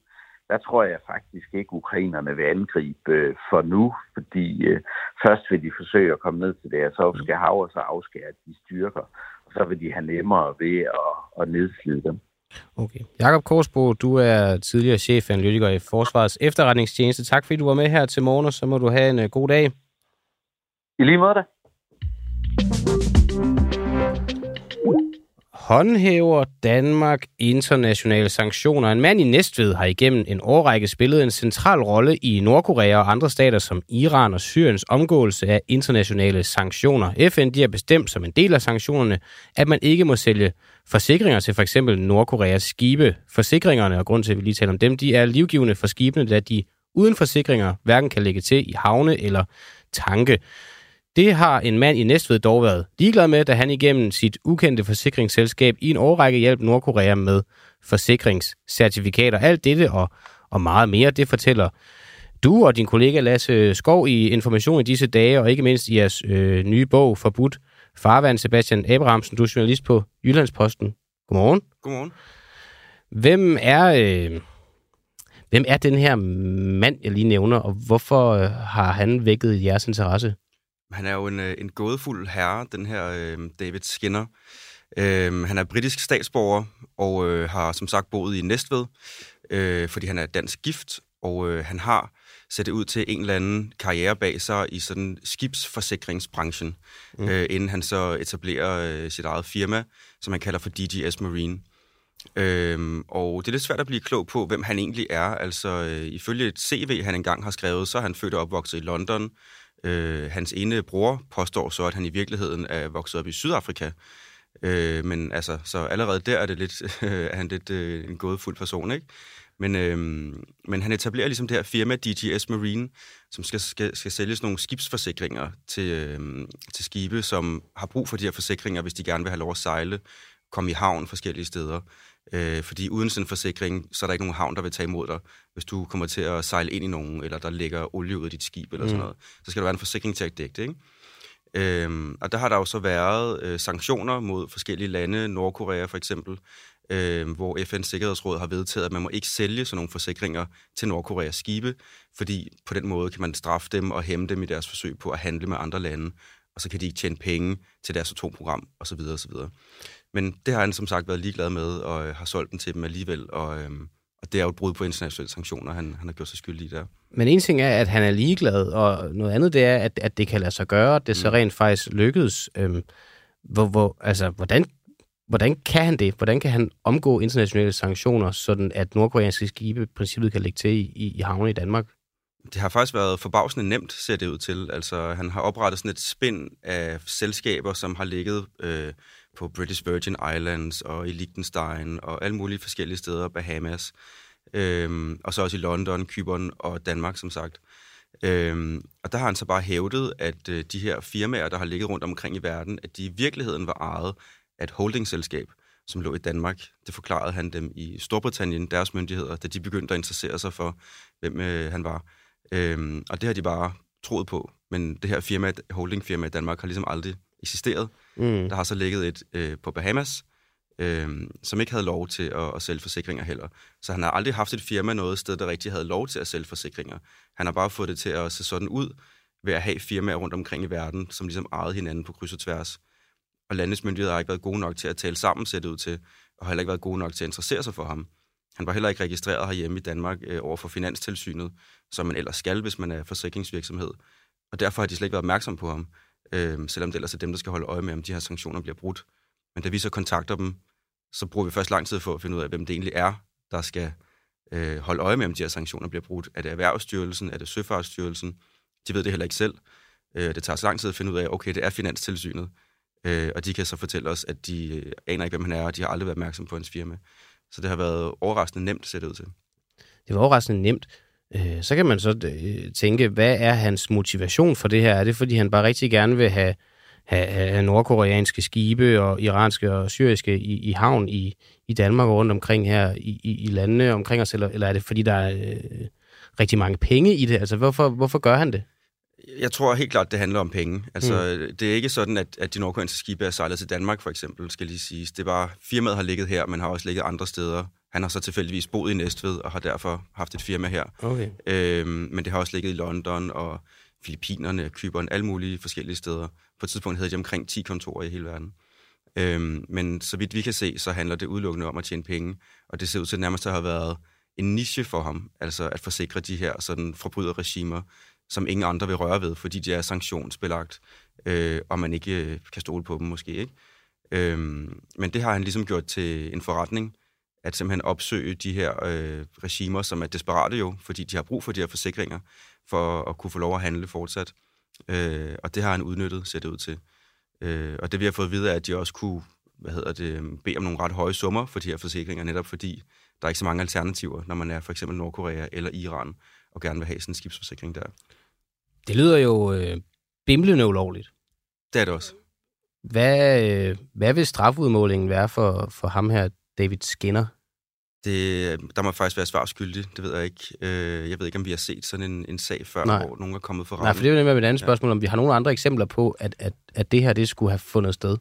der tror jeg faktisk ikke, ukrainerne vil angribe øh, for nu, fordi øh, først vil de forsøge at komme ned til det Azovske hav, og så afskære de styrker, og så vil de have nemmere ved at, at nedslide dem. Okay. Jakob Korsbo, du er tidligere chefanalytiker i Forsvarets efterretningstjeneste. Tak fordi du var med her til morgen, og så må du have en uh, god dag. I lige måde da. Håndhæver Danmark internationale sanktioner. En mand i Næstved har igennem en årrække spillet en central rolle i Nordkorea og andre stater som Iran og Syriens omgåelse af internationale sanktioner. FN de har bestemt som en del af sanktionerne, at man ikke må sælge forsikringer til for eksempel Nordkoreas skibe. Forsikringerne, og grund til, at vi lige taler om dem, de er livgivende for skibene, da de uden forsikringer hverken kan lægge til i havne eller tanke. Det har en mand i Næstved dog været ligeglad med, da han igennem sit ukendte forsikringsselskab i en årrække hjælp Nordkorea med forsikringscertifikater. Alt dette og, og meget mere, det fortæller du og din kollega Lasse Skov i Information i disse dage, og ikke mindst i jeres øh, nye bog, Forbudt Farvand, Sebastian Abrahamsen. Du er journalist på Jyllandsposten. Godmorgen. Godmorgen. Hvem er, øh, hvem er den her mand, jeg lige nævner, og hvorfor øh, har han vækket jeres interesse? Han er jo en, øh, en gådefuld herre, den her øh, David Skinner. Øh, han er britisk statsborger og øh, har som sagt boet i Næstved, øh, fordi han er dansk gift, og øh, han har sat det ud til en eller anden karriere bag sig i sådan skibsforsikringsbranchen, mm. øh, inden han så etablerer øh, sit eget firma, som han kalder for DGS Marine. Øhm, og det er lidt svært at blive klog på, hvem han egentlig er. Altså, øh, ifølge et CV, han engang har skrevet, så er han født og opvokset i London, Øh, hans ene bror påstår så, at han i virkeligheden er vokset op i Sydafrika. Øh, men altså, så allerede der er det lidt, øh, er han lidt øh, en gådefuld person, ikke? Men, øh, men han etablerer ligesom det her firma, DGS Marine, som skal, skal, skal sælge sådan nogle skibsforsikringer til, øh, til skibe, som har brug for de her forsikringer, hvis de gerne vil have lov at sejle, komme i havn forskellige steder. Øh, fordi uden sådan en forsikring, så er der ikke nogen havn, der vil tage imod dig, hvis du kommer til at sejle ind i nogen, eller der ligger olie ud af dit skib, eller mm. sådan noget. Så skal der være en forsikring til at dække det, ikke? Øhm, og der har der jo så været øh, sanktioner mod forskellige lande, Nordkorea for eksempel, øh, hvor FN's Sikkerhedsråd har vedtaget, at man må ikke sælge sådan nogle forsikringer til Nordkoreas skibe, fordi på den måde kan man straffe dem og hæmme dem i deres forsøg på at handle med andre lande, og så kan de ikke tjene penge til deres atomprogram osv. osv. Men det har han som sagt været ligeglad med, og øh, har solgt den til dem alligevel, og, øhm, og det er jo et brud på internationale sanktioner, han, han har gjort sig skyldig i der. Men en ting er, at han er ligeglad, og noget andet det er, at, at det kan lade sig gøre, at det mm. så rent faktisk lykkedes. Øhm, hvor, hvor, altså, hvordan, hvordan kan han det? Hvordan kan han omgå internationale sanktioner, sådan at nordkoreanske skibe i princippet kan lægge til i, i, i havne i Danmark? Det har faktisk været forbavsende nemt, ser det ud til. Altså, han har oprettet sådan et spind af selskaber, som har ligget øh, på British Virgin Islands og i Liechtenstein og alle mulige forskellige steder, Bahamas, øh, og så også i London, Kyberen og Danmark, som sagt. Øhm, og der har han så bare hævdet, at øh, de her firmaer, der har ligget rundt omkring i verden, at de i virkeligheden var ejet af et holdingselskab, som lå i Danmark. Det forklarede han dem i Storbritannien, deres myndigheder, da de begyndte at interessere sig for, hvem øh, han var. Øhm, og det har de bare troet på. Men det her firma, holdingfirma i Danmark har ligesom aldrig eksisteret. Mm. Der har så ligget et øh, på Bahamas, øh, som ikke havde lov til at, at sælge forsikringer heller. Så han har aldrig haft et firma noget sted, der rigtig havde lov til at sælge forsikringer. Han har bare fået det til at se sådan ud ved at have firmaer rundt omkring i verden, som ligesom ejede hinanden på kryds og tværs. Og landets myndigheder har ikke været gode nok til at tale sammen, ser det ud til, og har heller ikke været gode nok til at interessere sig for ham. Han var heller ikke registreret herhjemme i Danmark øh, over for Finanstilsynet, som man ellers skal, hvis man er forsikringsvirksomhed. Og derfor har de slet ikke været opmærksom på ham øh, selvom det ellers er dem, der skal holde øje med, om de her sanktioner bliver brudt. Men da vi så kontakter dem, så bruger vi først lang tid for at finde ud af, hvem det egentlig er, der skal øh, holde øje med, om de her sanktioner bliver brudt. Er det Erhvervsstyrelsen? Er det Søfartsstyrelsen? De ved det heller ikke selv. Øh, det tager så lang tid at finde ud af, okay, det er Finanstilsynet. Øh, og de kan så fortælle os, at de øh, aner ikke, hvem han er, og de har aldrig været opmærksom på hans firma. Så det har været overraskende nemt, set ud til. Det var overraskende nemt. Øh, så kan man så øh, tænke, hvad er hans motivation for det her? Er det, fordi han bare rigtig gerne vil have, have, have nordkoreanske skibe og iranske og syriske i, i havn i, i Danmark og rundt omkring her i, i, i landene omkring os, eller, eller er det fordi, der er øh, rigtig mange penge i det? Altså, hvorfor, hvorfor gør han det? Jeg tror helt klart, det handler om penge. Altså, mm. Det er ikke sådan, at, at de nordkoreanske skibe er sejlet til Danmark, for eksempel, skal lige siges. Det er bare, firmaet har ligget her, men har også ligget andre steder. Han har så tilfældigvis boet i Næstved, og har derfor haft et firma her. Okay. Øhm, men det har også ligget i London og Filippinerne, Kyberen, alle mulige forskellige steder. På et tidspunkt havde de omkring 10 kontorer i hele verden. Øhm, men så vidt vi kan se, så handler det udelukkende om at tjene penge. Og det ser ud til at nærmest at have været en niche for ham, altså at forsikre de her sådan forbryderregimer, som ingen andre vil røre ved, fordi de er sanktionsbelagt, øh, og man ikke øh, kan stole på dem måske. Ikke? Øh, men det har han ligesom gjort til en forretning, at simpelthen opsøge de her øh, regimer, som er desperate jo, fordi de har brug for de her forsikringer, for at kunne få lov at handle fortsat. Øh, og det har han udnyttet, ser det ud til. Øh, og det vi har fået at vide er, at de også kunne hvad hedder det, øhm, bede om nogle ret høje summer for de her forsikringer, netop fordi der er ikke så mange alternativer, når man er for eksempel Nordkorea eller Iran, og gerne vil have sådan en skibsforsikring der. Det lyder jo øh, bimlende ulovligt. Det er det også. Hvad, øh, hvad vil strafudmålingen være for, for ham her, David Skinner? Det, der må faktisk være svarskyldig, det ved jeg ikke. Øh, jeg ved ikke, om vi har set sådan en, en sag før, Nej. hvor nogen er kommet for retten. Nej, for det er jo nemlig et andet spørgsmål, om vi har nogle andre eksempler på, at, at, at det her det skulle have fundet sted.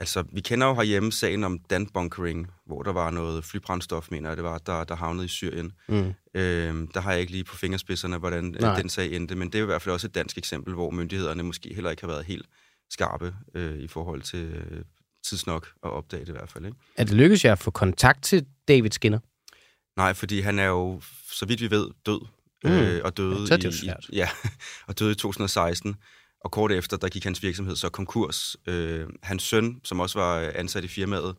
Altså, vi kender jo herhjemme sagen om Dan-bunkering, hvor der var noget flybrændstof, mener jeg, det var, der, der havnede i Syrien. Mm. Øhm, der har jeg ikke lige på fingerspidserne, hvordan Nej. Nej. den sag endte, men det er i hvert fald også et dansk eksempel, hvor myndighederne måske heller ikke har været helt skarpe øh, i forhold til øh, tidsnok at opdage det i hvert fald. Ikke? Er det lykkedes jer at få kontakt til David Skinner? Nej, fordi han er jo, så vidt vi ved, død. Mm. Øh, og døde Ja, i, i, ja, og døde i 2016. Og kort efter, der gik hans virksomhed så konkurs. Øh, hans søn, som også var øh, ansat i firmaet,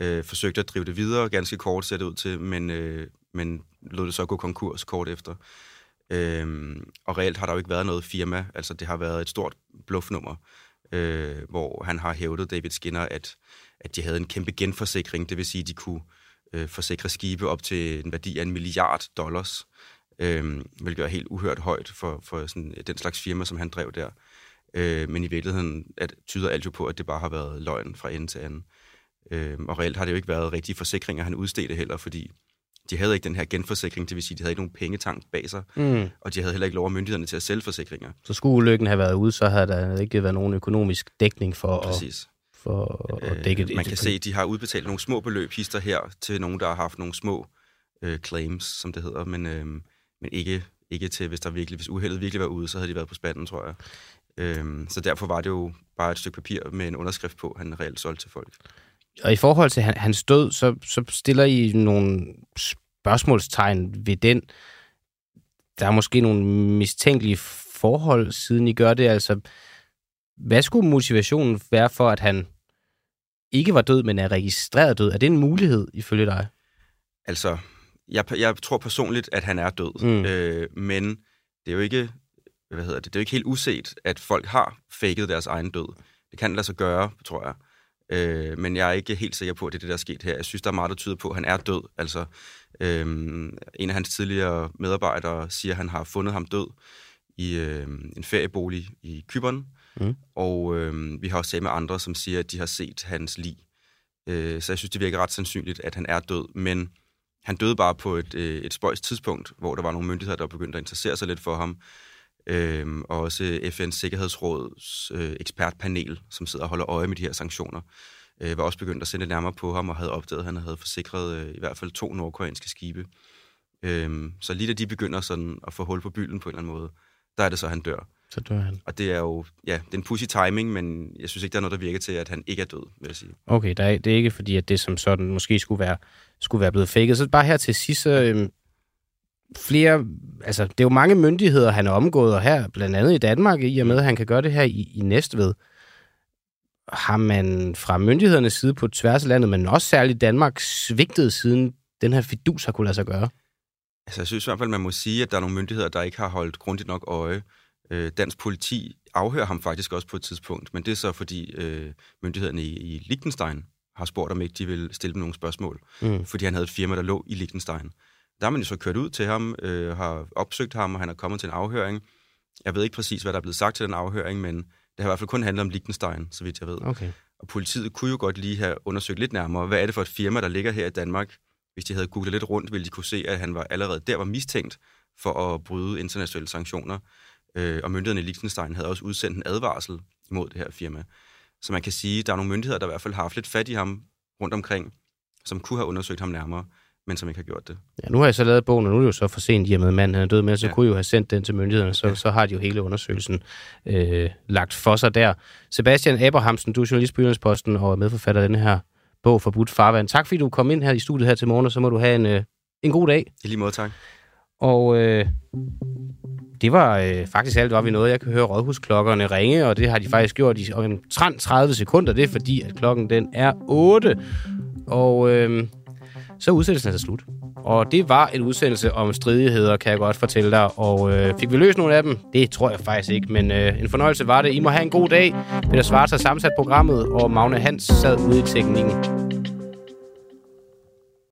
øh, forsøgte at drive det videre, ganske kort ser det ud til, men, øh, men lod det så gå konkurs kort efter. Øh, og reelt har der jo ikke været noget firma, altså det har været et stort bluffnummer, øh, hvor han har hævdet David Skinner, at, at de havde en kæmpe genforsikring, det vil sige, at de kunne øh, forsikre skibe op til en værdi af en milliard dollars, øh, hvilket er helt uhørt højt for, for sådan, øh, den slags firma, som han drev der. Øh, men i virkeligheden at, tyder alt jo på, at det bare har været løgn fra ende til anden. Øh, og reelt har det jo ikke været rigtige forsikringer, han udstedte heller, fordi de havde ikke den her genforsikring, det vil sige, de havde ikke nogen pengetank bag sig, Mm. og de havde heller ikke lov af myndighederne til at sælge forsikringer. Så skulle ulykken have været ude, så havde der ikke været nogen økonomisk dækning for at, Præcis. for at dække det. Øh, man kan se, at de har udbetalt nogle små beløb, hister her, til nogen, der har haft nogle små øh, claims, som det hedder, men, øh, men ikke, ikke til, hvis der virkelig, hvis uheldet virkelig var ude, så havde de været på spanden, tror jeg. Øh, så derfor var det jo bare et stykke papir med en underskrift på, han reelt solgte til folk. Og i forhold til han, hans død, så, så stiller I nogle spørgsmålstegn ved den. Der er måske nogle mistænkelige forhold, siden I gør det. Altså, hvad skulle motivationen være for, at han ikke var død, men er registreret død? Er det en mulighed, ifølge dig? Altså, jeg, jeg tror personligt, at han er død, Mm. øh, men det er jo ikke, hvad hedder det, det er jo ikke helt uset, at folk har faked deres egen død. Det kan lade sig gøre, tror jeg. Øh, men jeg er ikke helt sikker på, at det er det, der er sket her. Jeg synes, der er meget, der tyder på, at han er død. Altså, øh, en af hans tidligere medarbejdere siger, at han har fundet ham død i øh, en feriebolig i Kyberen. Mm. Og øh, vi har også talt med andre, som siger, at de har set hans lig. Øh, så jeg synes, det virker ret sandsynligt, at han er død. Men han døde bare på et, øh, et spøjst tidspunkt, hvor der var nogle myndigheder, der begyndte at interessere sig lidt for ham. Øhm, og også FN's Sikkerhedsråds øh, ekspertpanel, som sidder og holder øje med de her sanktioner, øh, var også begyndt at sende nærmere på ham og havde opdaget, at han havde forsikret øh, i hvert fald to nordkoreanske skibe. Øhm, så lige da de begynder sådan at få hul på bylden på en eller anden måde, der er det så, han dør. Så dør han. Og det er jo, ja, det er en pussy timing, men jeg synes ikke, der er noget, der virker til, at han ikke er død, vil jeg sige. Okay, der er, det er ikke fordi, at det som sådan måske skulle være, skulle være blevet faked. Så bare her til sidst, så, øhm, flere, altså det er jo mange myndigheder, han er omgået, og her blandt andet i Danmark, i og med, at han kan gøre det her i, i Næstved. Har man fra myndighedernes side på tværs af landet, men også særligt Danmark, svigtet siden den her fidus har kunne lade sig gøre? Altså, jeg synes i hvert fald, man må sige, at der er nogle myndigheder, der ikke har holdt grundigt nok øje. Øh, dansk politi afhører ham faktisk også på et tidspunkt, men det er så fordi øh, myndighederne i, i Liechtenstein har spurgt, om ikke de vil stille dem nogle spørgsmål, Mm. fordi han havde et firma, der lå i Liechtenstein. Der har man jo så kørt ud til ham, øh, har opsøgt ham, og han er kommet til en afhøring. Jeg ved ikke præcis, hvad der er blevet sagt til den afhøring, men har i hvert fald kun handlet om Liechtenstein, så vidt jeg ved. Okay. Og politiet kunne jo godt lige have undersøgt lidt nærmere, hvad er det for et firma, der ligger her i Danmark? Hvis de havde googlet lidt rundt, ville de kunne se, at han var allerede der var mistænkt for at bryde internationale sanktioner. Øh, og myndighederne i Liechtenstein havde også udsendt en advarsel imod det her firma. Så man kan sige, at der er nogle myndigheder, der i hvert fald har haft lidt fat i ham rundt omkring, som kunne have undersøgt ham nærmere, men som ikke har gjort det. Ja, nu har jeg så lavet bogen, og nu er det jo så for sent hjemme med manden, han er død med, så ja. kunne jeg jo have sendt den til myndighederne, så, ja. så har de jo hele undersøgelsen øh, lagt for sig der. Sebastian Abrahamsen, du er journalist på Jyllandsposten og er medforfatter af den her bog, Forbudt Farvand. Tak fordi du kom ind her i studiet her til morgen, og så må du have en, øh, en god dag. I lige måde, tak. Og øh, det var øh, faktisk alt, hvad vi nåede. Jeg kan høre rådhusklokkerne ringe, og det har de faktisk gjort i omtrent 30 sekunder. Det er fordi, at klokken den er 8. Og øh, så udsendelsen altså slut. Og det var en udsendelse om stridigheder, kan jeg godt fortælle dig. Og øh, fik vi løst nogle af dem? Det tror jeg faktisk ikke, men øh, en fornøjelse var det. I må have en god dag. Peter Svart har sammensat programmet, og Magne Hans sad ude i teknikken.